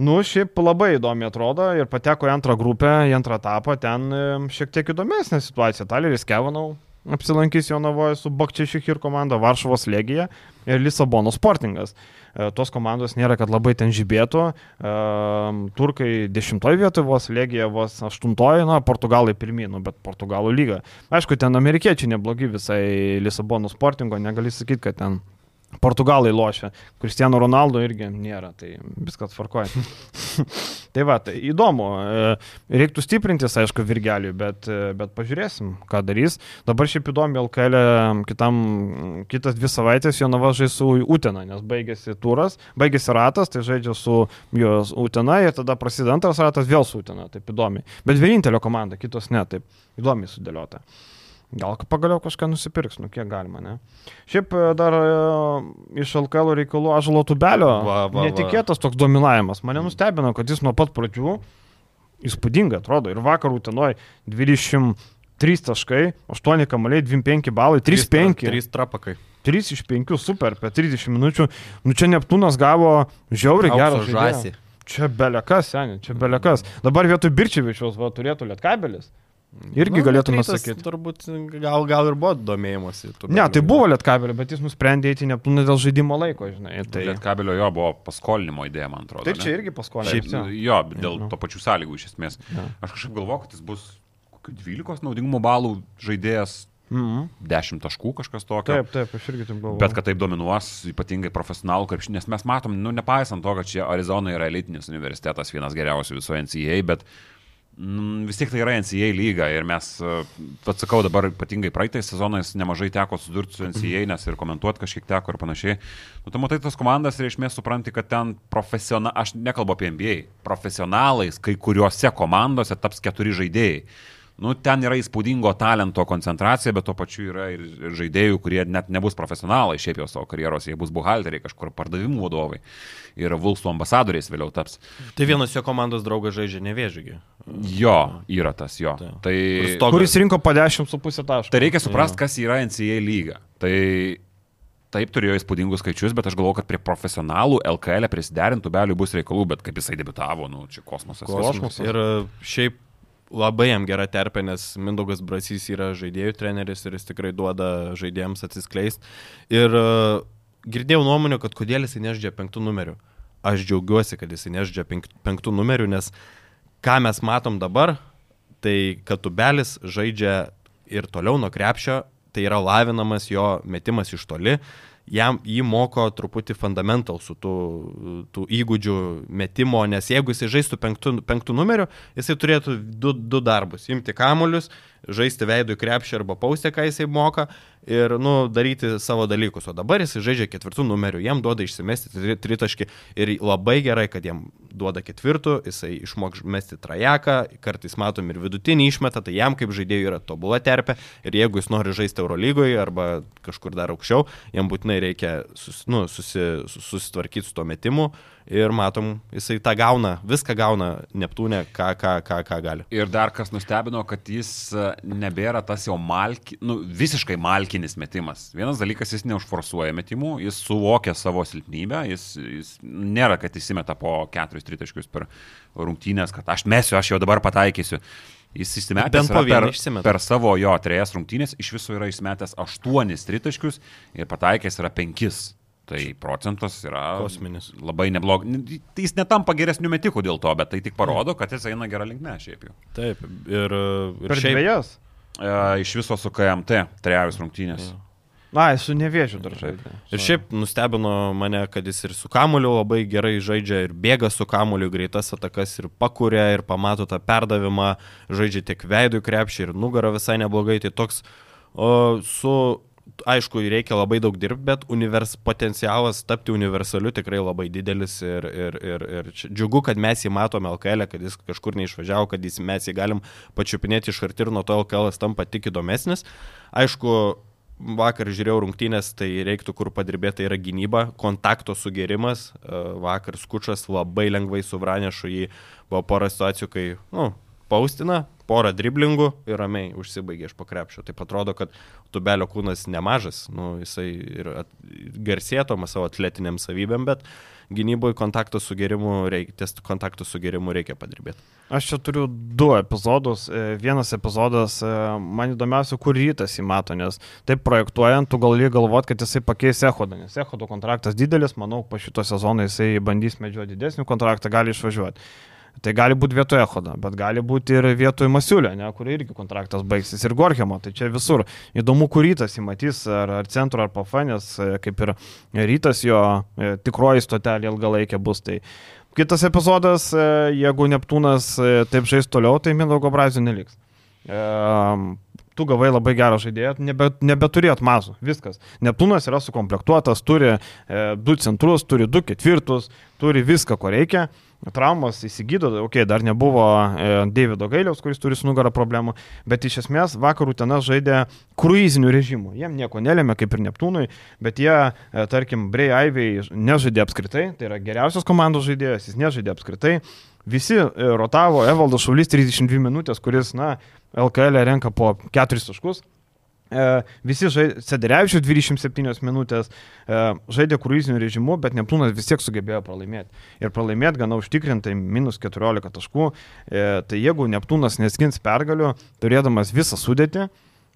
A: Nu, šiaip labai įdomi atrodo ir pateko į antrą grupę, į antrą etapą, ten šiek tiek įdomesnė situacija. Taleris Kevanau apsilankys Jonavoje su Bakčiašik ir komanda Varšuvos Legija ir Lisabono Sportingas. E, Tos komandos nėra, kad labai ten žibėtų. E, Turkai dešimtoje vietoje vos, Legija vos aštuntoje, na, Portugalai pirmynų, bet Portugalų lyga. Aišku, ten amerikiečiai neblogi visai Lisabono Sportingo, negali sakyti, kad ten Portugalai lošia. Cristiano Ronaldo irgi nėra, tai viskas tvarkoja. tai va, tai įdomu. E, Reiktų stiprintis, aišku, virgeliui, bet, e, bet pažiūrėsim, ką darys. Dabar šiaip įdomi LKL kitam, kitas dvi savaitės jo navažai su Utena, nes baigėsi turas, baigėsi ratas, tai žaidžia su jos Utena ir tada prasideda antras ratas vėl su Utena, taip įdomi. Bet vienintelio komanda, kitos ne, taip įdomiai sudėliota. Gal pagaliau kažką nusipirks, nu kiek galima, ne? Šiaip e, dar e, iš LKL reikalų Ažalo Tubelio
C: Va, va, va.
A: netikėtas toks dominavimas. Mane nustebino, kad jis nuo pat pradžių įspūdingai atrodo. Ir vakar Utenoj 23 taškai, 8 kamaliai, 25 balai, 3-5.
C: 3 trapakai.
A: 3 iš 5 super per 30 minučių. Nu čia Neptūnas gavo žiauriai gerą
C: žąsį.
A: Čia belekas, seniai, čia belekas. Dabar vietoj Birčiavičiaus va, turėtų Lietkabelis. Irgi
C: Nu,
A: galėtume sakyti.
C: Turbūt gal, gal ir buvo domėjimuose. tų
A: Ne, tai buvo Lietkabelio, bet jis nusprendė eiti Neptūną dėl žaidimo laiko, žinai.
B: Tai
A: Tai,
B: Lietkabelio jo buvo paskolinimo idėja, man atrodo.
A: tai
B: ne?
A: čia irgi paskolė.
B: Šiaip, jo, dėl
A: nu.
B: to pačių sąlygų iš esmės.
A: Jo.
B: Aš kažkaip galvoju, kad jis bus kokių 12 naudingumo balų žaidėjas,
A: Mhm.
B: 10 taškų kažkas tokio.
A: Taip, taip, aš irgi taip galvoju.
B: Bet kad taip dominuos, ypatingai profesionalų krepšinį, nes mes matom, nu, nepaisant to, kad čia Arizona yra elitinis universitetas, vienas geriausių viso NCAA, bet mm, vis tiek tai yra NCAA lyga ir mes, pats sakau, dabar ypatingai praeitais sezonais nemažai teko sudurti su NCAA, nes ir komentuoti kažkiek teko ir panašiai. Nu, tu matai tas komandas ir iš esmės supranti, kad ten profesionalai, aš nekalbu apie NBA, profesionalais kai kuriuose komandose taps keturi žaidėjai. Nu, ten yra įspūdingo talento koncentracija, bet tuo pačiu yra ir žaidėjų, kurie net nebus profesionalai šiaip jau savo karjeros, jie bus buhalteriai, kažkur pardavimų vadovai. Ir Vulsų ambasadoriais vėliau taps.
C: Tai vienas jo komandos draugas žaidžia nevėžygį.
B: Jo, yra tas jo.
C: Tai.
B: Tai,
C: stogas-
A: Kuris rinko po 10,5 taškų.
B: tai reikia suprasti, kas yra NCAA lyga. Tai taip turėjo įspūdingus skaičius, bet aš galvoju, kad prie profesionalų LKL prisiderintų belių bus reikalų, bet kaip jisai debitavo, nu, čia kosmosas.
A: Kosmosas.
C: Ir e, šiaip labai jam gera terpė, nes Mindaugas Brasys yra žaidėjų treneris ir jis tikrai duoda žaidėjams atsiskleisti. Ir e, girdėjau nuomonę, kad kodėl jisai nežaidžia penktų numerių. Aš džiaugiuosi, kad jisai nežaidžia penk, penktų numerių, nes ką mes matom dabar, tai kad tubelis žaidžia ir toliau nuo krepšio, tai yra lavinamas jo metimas iš toli, jam jį moko truputį fundamental su tų, tų įgūdžių metimo, nes jeigu jisai žaistų penktų, penktų numerių, jisai turėtų du, du darbus - imti kamuolius, žaisti veidų į krepšį arba paustę, ką jisai moka ir, nu, daryti savo dalykus. O dabar jisai žaidžia ketvirtų numerių, jam duoda išsimesti tri- tritaškį ir labai gerai, kad jam duoda ketvirtų, jisai išmok mesti trajeką, kartais matom ir vidutinį išmetą, tai jam kaip žaidėjui yra tobula terpė ir jeigu jis nori žaisti Eurolygoje arba kažkur dar aukščiau, jam būtinai reikia sus, nu, susi, sus- susitvarkyti su tuo metimu ir matom, jisai tą gauna, viską gauna Neptūne, ką, ką, ką, ką gali.
B: Ir dar kas nustebino, kad jis e, nebėra tas jau malki, nu, visiškai malkinis metimas. Vienas dalykas, jis neužforsuoja metimų, jis suvokia savo silpnybę, jis, jis nėra, kad įsimeta po keturis tritaškius per rungtynės, kad aš mesiu, aš jau dabar pataikysiu. Jis įsimetęs per,
C: išsimeta.
B: per savo jo trejas rungtynės, iš viso yra įsimetęs aštuonis tritaškius ir pataikęs yra penkis. Tai procentas yra
C: Kosminis.
B: labai neblogas. Tai Jis netampa geresnių metikų dėl to, bet tai tik parodo, kad jis eina gerą linkmę šiaip jau.
C: Taip, ir, ir
A: Per
C: šiaip
A: dviejas.
B: E, iš viso su KMT trejus rungtynės.
A: Na, su nevėžiu dar žaidė.
C: Ir šiaip nustebino mane, kad jis ir su kamuoliu labai gerai žaidžia, ir bėga su kamuoliu, greitas atakas, ir pakuria, ir pamato tą perdavimą, žaidžia tiek veidų krepšį, ir nugarą visai neblogai. Tai toks o, su, aišku, reikia labai daug dirbti, bet univers, potencialas tapti universaliu tikrai labai didelis. Ir, ir, ir, ir džiugu, kad mes jį matome LKL, kad jis kažkur neišvažiavo, kad jis, mes jį galim pačiupinėti iš arti ir nuo to LKL tampa tik įdomesnis. Aišku, vakar žiūrėjau rungtynės, tai reiktų kur padirbėti, tai yra gynyba, kontakto sugerimas. E, vakar skučas labai lengvai suvranešu jį, buvo pora situacijų, kai, nu, paustina, porą driblingų ir ramiai užsibaigė iš pakrepšio. Tai atrodo, kad tubelio kūnas nemažas, nu, jisai ir at, garsėtoma savo atletiniam savybėm, bet gynyboje kontakto sugerimu reikia, ties kontakto sugerimu reikia padirbėti.
A: Aš čia turiu du epizodus. E, vienas epizodas, e, man įdomiausia, kur rytas įmato, nes taip projektuojant, tu gali galvoti, kad jisai pakeis Ehodą, nes Ehodo kontraktas didelis, manau, po šito sezono jisai bandys medžioti didesnį kontraktą, gali išvažiuoti. Tai gali būti vietoje Ehodo, bet gali būti ir vietoje Masiulio, ne, kur irgi kontraktas baigsis, ir Gorhemo, tai čia visur. Įdomu, kur rytas įmatys, ar, ar centro, ar pafanės, e, kaip ir rytas jo e, tikroji stotelė ilgalaikė bus. Tai kitas epizodas, e, jeigu Neptūnas taip žais toliau, tai Mindaugo Brazio neliks. Tu gavai labai gerą žaidėją, nebe, nebeturėt mazų, viskas. Neptūnas yra sukomplektuotas, turi e, du centrus, turi du ketvirtus, turi viską, ko reikia. E, traumas įsigydo, okei, okay, dar nebuvo e, Davido Gailiaus, kuris turi nugarą problemų, bet iš esmės vakarų tenas žaidė kruizinių režimų. Jiem nieko nelėmė, kaip ir Neptūnui, bet jie, e, tarkim, Brei Aivei nežaidė apskritai, tai yra geriausias komandos žaidėjas, jis nežaidė apskritai. Visi e, rotavo, Evaldas Šaulys 32 minutės, kuris, na, LKL renka po 4 taškus, E, visi žaidė, Sederevičius 27 minutės žaidė kruiziniu režimu, bet Neptūnas vis tiek sugebėjo pralaimėti. Ir pralaimėti gana užtikrintai minus 14 taškų. Tai jeigu Neptūnas neskins pergalių, turėdamas visą sudėtį,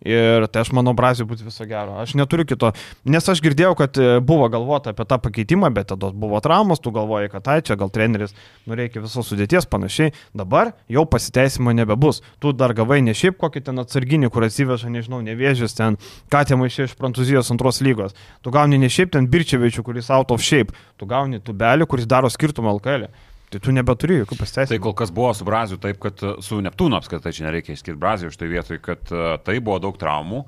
A: Ir tai aš manau, Brazijai būtų viso gero. Aš neturiu kito, nes aš girdėjau, kad e, buvo galvota apie tą pakeitimą, bet tada buvo traumas, tu galvoji, kad tai čia gal treneris, nu reikia visos sudėties panašiai. Dabar jau pasiteisimo nebebus. Tu dar gavai ne šiaip kokį ten atsarginį, kur atsiveža, nežinau, nevėžys ten, ką tie maišė iš Prancūzijos antros lygos. Tu gauni ne šiaip ten Birčevičių, kuris out of shape, tu gauni tubelį, kuris daro skirtumą LKL. E. Tai tu nebeturi jokių pasiteisinimų.
B: Tai kol kas buvo su Braziu taip, kad e, su Neptūnu apskritai čia nereikia išskirti Brazijų iš tai vietoj, kad e, tai buvo daug traumų.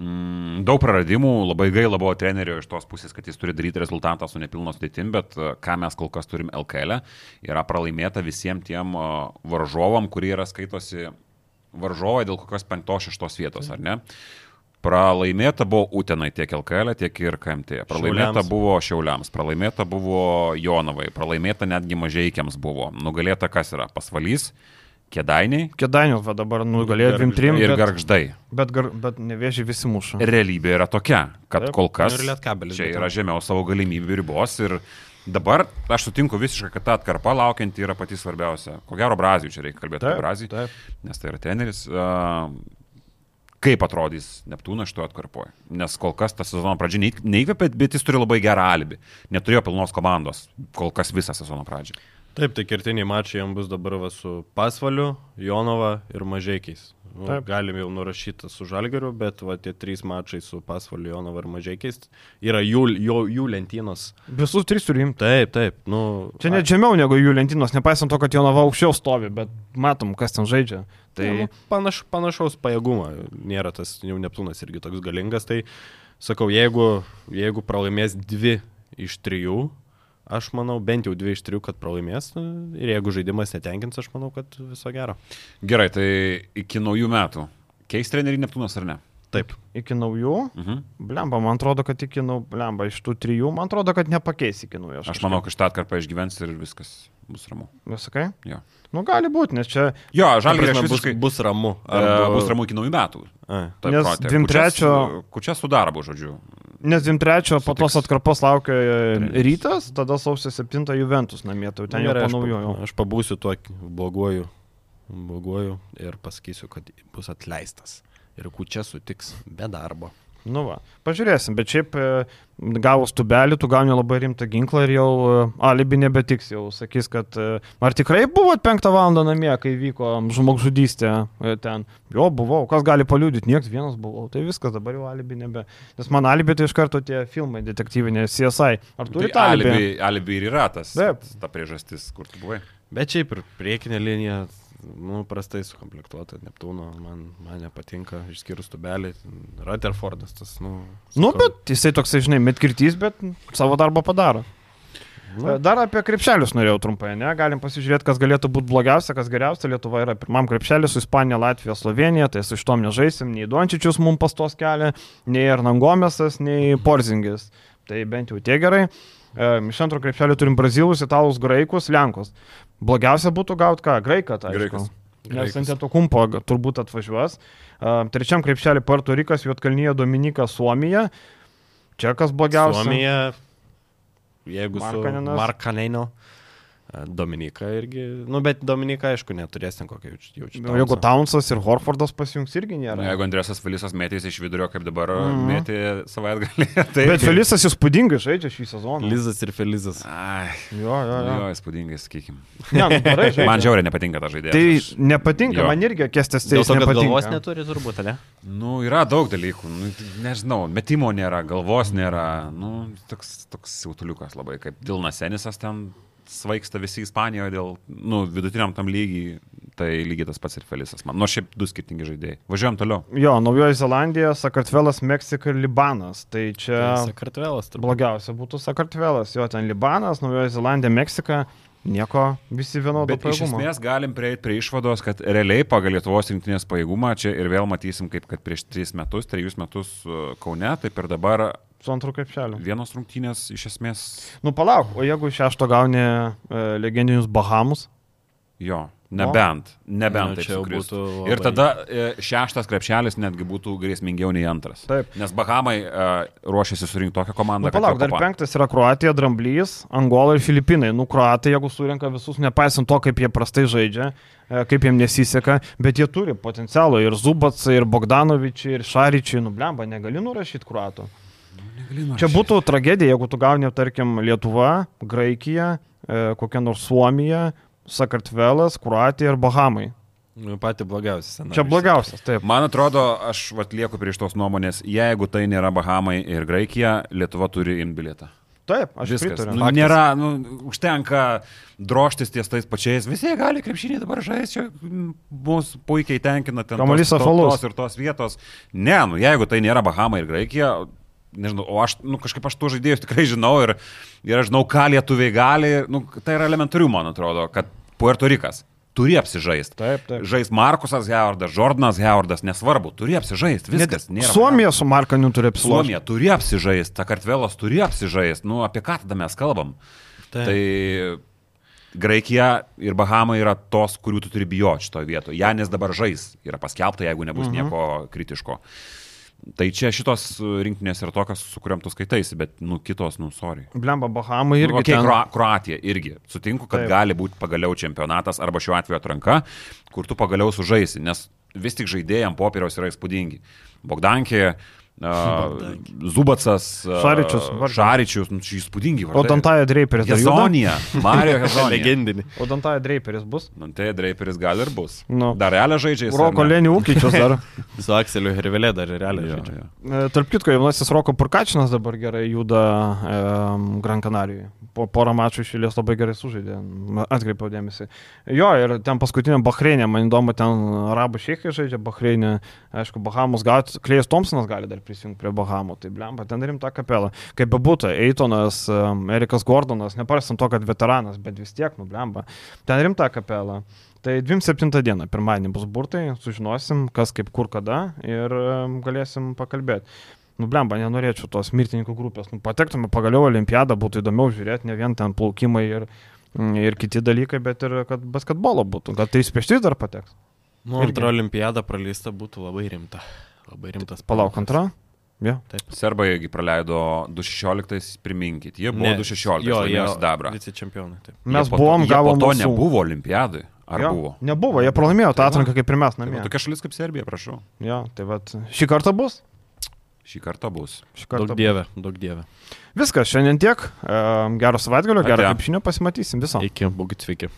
B: Mm, daug praradimų, labai gaila buvo trenerio iš tos pusės, kad jis turi daryti rezultatą su nepilnos sudėtim, bet e, ką mes kol kas turim LKL, e, yra pralaimėta visiems tiem varžovam, kurie yra skaitosi varžovai dėl kokios penktos, šeštos vietos, ar ne? Mhm. Pralaimėta buvo Utenai tiek LKL, tiek ir KMT. Pralaimėta Šiauliams. buvo Šiauliams, pralaimėta buvo Jonovai, pralaimėta netgi mažiekiams buvo. Nugalėta kas yra? Pasvalys, Kedainiai.
A: Kedainius va dabar nugalėjo 2-3.
B: Ir garždai.
A: Bet, gar, bet nevėžiai visi muša.
B: Realybė yra tokia, kad Taip, kol kas
C: nu
B: čia yra žemiau savo galimybių ribos ir dabar aš sutinku visiškai, kad ta atkarpa laukianti yra pati svarbiausia. Ko gero, Brazijų čia reikia kalbėti apie Braziją, nes tai yra treneris. Uh, kaip atrodys Neptūnas šitoje atkarpoje. Nes kol kas tas sezono pradžia neįkvėpė, bet jis turi labai gerą alibi. Neturėjo pilnos komandos kol kas visą sezono pradžią.
C: Taip, tai kertiniai mačiai jam bus dabar va, su Pasvaliu, Jonova ir Mažiekiais. Nu, Taip. galim jau nurašyti su Žalgeriu, bet va, tie trys mačai su Pasvaliu, Jonova ir Mažiekiais yra jų, jų, jų lentynos.
A: Visus trys turim.
C: Taip, taip. Nu,
A: Čia net žemiau negu jų lentynos, nepaisant to, kad Jonava aukščiau stovi, bet matom, kas ten žaidžia. Tai ja,
C: nu, panaš, panašaus pajėgumo, nėra tas jau Neptūnas irgi toks galingas, tai sakau, jeigu, jeigu pralaimės dvi iš trijų, aš manau bent jau dvi iš trijų, kad pralaimės ir jeigu žaidimas netenkins, aš manau, kad viso gero.
B: Gerai, tai iki naujų metų keis trenerių Neptūnas ar ne?
C: Taip.
A: Iki naujų? Mhm. Blemba, man atrodo, kad iki naujų, blemba, iš tų trijų, man atrodo, kad nepakeis iki naujų.
B: Aš, aš manau, kad šitą atkarpą išgyvens ir viskas bus ramu.
A: Visakai?
B: Jo.
A: Nu, gali būti, nes čia...
B: Jo, žalgiris visiškai...
C: bus, bus ramu.
B: Ar e, bus ramu iki naujų metų.
A: A. Taip, nes 23...
B: Kučia su darbu, žodžiu.
A: Nes 23 po tos atkarpos laukia rytas, tada sausio 7 Juventus namie, tai ten jau panaujojo.
C: Aš pabūsiu tuo bloguoju, bloguoju ir pasakysiu, kad bus atleistas ir kučia sutiks be darbo.
A: Nu va, pažiūrėsim, bet šiaip e, gavus tubelį, tu gauni labai rimtą ginklą ir jau e, alibi nebetiks, jau sakys, kad e, ar tikrai buvot penktą valandą namie, kai vyko žmogžudystė ten. Jo, buvau, kas gali paliūdyti, niekas vienas buvau, tai viskas, dabar jau alibi nebe. Nes man alibi tai iš karto tie filmai detektyvinė CSI. Ar turi
B: Tai
A: alibi,
B: alibi ir yra tas,
A: Taip.
B: ta priežastis, kur tu buvai.
C: Bet šiaip ir priekinė linija, nu, prastai sukomplektuota, Neptūno, man, man nepatinka, išskyrus tubelį, Rutherfordas, tas, nu.
A: Nu,
C: sakau,
A: bet jisai toksai, žinai, metkirtys, bet savo darbą padaro.
C: Nu.
A: Dar apie krepšelius norėjau trumpai, ne? Galim pasižiūrėti, kas galėtų būti blogiausia, kas geriausia. Lietuva yra pirmam krepšelį su Ispanija, Latvija, Slovenija, tai su šitom nežaisim, nei Dončičius mums pastos kelią, nei Ernangomesas, nei Porzingis. Tai bent jau tie gerai. E, Iš antro krepšelio turim Brazilus, Italus, Graikus, Lenkus. Blogiausia būtų gauti ką? Graiką, tai
B: Graikas.
A: Nes ant to kumpo turbūt atvažiuos. Uh, trečiam krepšelį Puerto Rikas, Juotkalnyje, Dominika, Suomija. Čia kas blogiausia.
C: Suomija, jeigu
A: Markkanenas.
C: su Markaneno, Dominika irgi, nu, bet Dominika, aišku, neturės ten kokio jaučiu. jaučiu
A: Nu, Jeigu Townsas ir Horfordas pasijungs irgi
B: Na,
A: nėra.
B: jeigu Andrėsas Felisas metėsi iš vidurio, kaip dabar mm. metė savaitgalį, tai...
A: Bet Felisas įspūdingai žaidžia šį sezoną.
C: Lizas ir Felizas.
B: Ai,
A: Jo, jo, jo.
B: jo, įspūdingai, sakykime.
A: Ne, nu, gerai.
B: Man žiauriai nepatinka ta žaidėja.
A: Tai nepatinka,
B: Jo.
A: man irgi kestas tai nepatinka.
C: galvos neturi turbūt, ne?
B: Nu, yra daug dalykų, nu, nežinau, metimo nėra, galvos nėra, nu, toks, toks siautuliukas labai, kaip Dilnas Senisas ten svaigsta visi Ispanijoje dėl, nu, vidutiniam tam lygiai, tai lygiai tas pats ir Felisas man. Nu, šiaip du skirtingi žaidėjai. Važiuojam toliau.
A: Jo, Naujoji Zelandija, Sakartvelas, Meksika ir Libanas. Tai čia
C: Sakartvelas turbūt.
A: blogiausia būtų Sakartvelas. Jo, ten Libanas, Naujoji Zelandija, Meksika. Nieko, visi vienodo
B: Bet iš
A: pajėgumo.
B: esmės galim prieiti prie išvados, kad realiai pagal Lietuvos rinktinės pajėgumą čia ir vėl matysim, kaip kad prieš 3 metus, 3 metus uh, Kaune, taip ir dabar
A: Su antru krepšeliu.
B: vienos rungtynės iš esmės
A: Nu palauk, o jeigu šešto gauni e, legendinius Bahamus,
B: jo. Nebent, nebent taip
C: čia būtų labai-
B: Ir tada e, šeštas krepšelis netgi būtų grėsmingiau nei antras.
A: Taip.
B: Nes Bahamai e, ruošiasi surinkti tokią komandą.
A: nu, palauk, dar penktas yra Kroatija, Dramblys, Angola ir Filipinai. Nu, Kroatai, jeigu surinka visus, nepaisant to, kaip jie prastai žaidžia, e, kaip jiems nesiseka, bet jie turi potencialo ir Zubatsai, ir Bogdanovičiai, ir Šaryčiai, nu, blemba, negali nurašyti Kroatų. Čia būtų tragedija, jeigu tu gauni, tarkim, Lietuva, Graikija, e, kokia nors Suomija, Sakartvelas, Kroatija ir Bahamai.
C: Nu, pati blogiausia.
A: Čia blogiausias, taip.
B: Man atrodo, aš vat lieku prieš tos nuomonės, jeigu tai nėra Bahamai ir Graikija, Lietuva turi in bilietą.
A: Taip, aš
B: Viskas.
A: pritariu.
B: Nu, nėra, nu, užtenka droštis ties tais pačiais. Visi gali krepšinį dabar žaisti, mus puikiai tenkina ten tos, to-
A: apvalus.
B: tos ir tos vietos. Ne, nu, jeigu tai nėra Bahamai ir Graikija, nežinau, o aš, nu, kažkaip aš tų žaidėjus tikrai žinau ir, ir aš žinau, ką lietuviai gali, nu, tai yra elementarių, man atrodo, kad Puerto Rikas turi apsižaisti.
A: Taip, taip.
B: Žais Markusas Hewardas, Jordanas Hewardas, nesvarbu, turi apsižaisti, viskas.
A: Net Suomija su Markaniu turi apsilošti.
B: Suomija turi apsižaisti, Sakartvelas turi apsižaisti, nu apie ką tada mes kalbam?
C: Taip.
B: Tai Graikija ir Bahama yra tos, kurių tu turi bijoti šitoje vietoje. Janis dabar žais, yra paskelbta, jeigu nebus mhm. nieko kritiško. Tai čia šitos rinktinės yra tokios, su kuriam tu skaitaisi, bet, nu, kitos, nu, sorry.
A: Blemba, Bahamai irgi.
B: Okay,
A: ten...
B: Kroa Kroatija irgi. Sutinku, kad
A: Taip.
B: Gali būti pagaliau čempionatas arba šiuo atveju atranka, kur tu pagaliau sužaisi, nes vis tik žaidėjams popieriaus yra įspūdingi. Bogdankė, uh, Zubacas,
A: Šaričius, vardas.
B: Šaričius, nu, čia įspūdingi.
A: O Dantaja Draperis?
B: Hezonija, Mario Hezonija.
C: Legendinį.
A: O Dantaja Draperis bus?
B: Nu, tai Draperis gal ir bus.
A: Nu.
B: Dar realią žaidžia jis. ar
A: Roko? Lenį Ūkičius dar.
C: Su Akseliu Hervelė dar ir realiai žaidžia.
B: jo.
A: E, Tarp kitko, jaunasis Roko Purkačinas dabar gerai juda e, Gran Canarijoje. Po porą mačų išėlės labai gerai sužaidė. Atkreipiau dėmesį. Jo, ir ten paskutinė Bahreinė, man įdomu, ten arabų šeikai žaidžia Bahreinė. Aišku, Bahamus Klėjas Thompsonas gali dar prisijungti prie Bahamų. Tai blemba, ten rimta kapela. Kaip bebūtų, Eitonas, Erikas Gordonas, nepaisant to, kad veteranas, bet vis tiek, nu blemba. Ten rimta kapela. Tai 27 dieną, pirmadienį bus burtai, sužinosim, kas kaip kur kada ir galėsim pakalbėti. Nu, blemba, nenorėčiau tos mirtininkų grupės. Nu, patektume pagaliau olimpiadą, būtų įdomiau žiūrėti, ne vien ten plaukimai ir, mm, ir kiti dalykai, bet ir kad basketbolo būtų. Gal tai spėštis dar pateks?
C: Nu, antra olimpiada praleista būtų labai rimta. Labai rimtas.
A: Palauk, antra? Ja.
C: Taip.
B: Serbai irgi praleido 216, priminkit, jie buvo
C: Ne,
B: 216,
C: Jo,
B: laimėjo
C: jie
B: sidabrą.
C: Vice čempionai. Taip.
A: Mes
B: Jie po
A: buvom,
B: to, jie
A: gavom
B: po to
A: mūsų-
B: nebuvo olimpiadai. Ar
A: Jo,
B: buvo?
A: Nebuvo, jie pralaimėjo tą
B: Tai
A: atranką kaip ir mes
B: Tai
A: namie.
B: Tokia šalis kaip Serbija, prašau.
A: Jo, tai vad, šį kartą bus?
B: Šį kartą bus.
A: Šį kartą
C: Daug dievė, daug dievė.
A: Viskas, šiandien tiek. Gero savaitgalio, gero krepšinio pasimatysim viso.
C: Iki, būkit sveiki.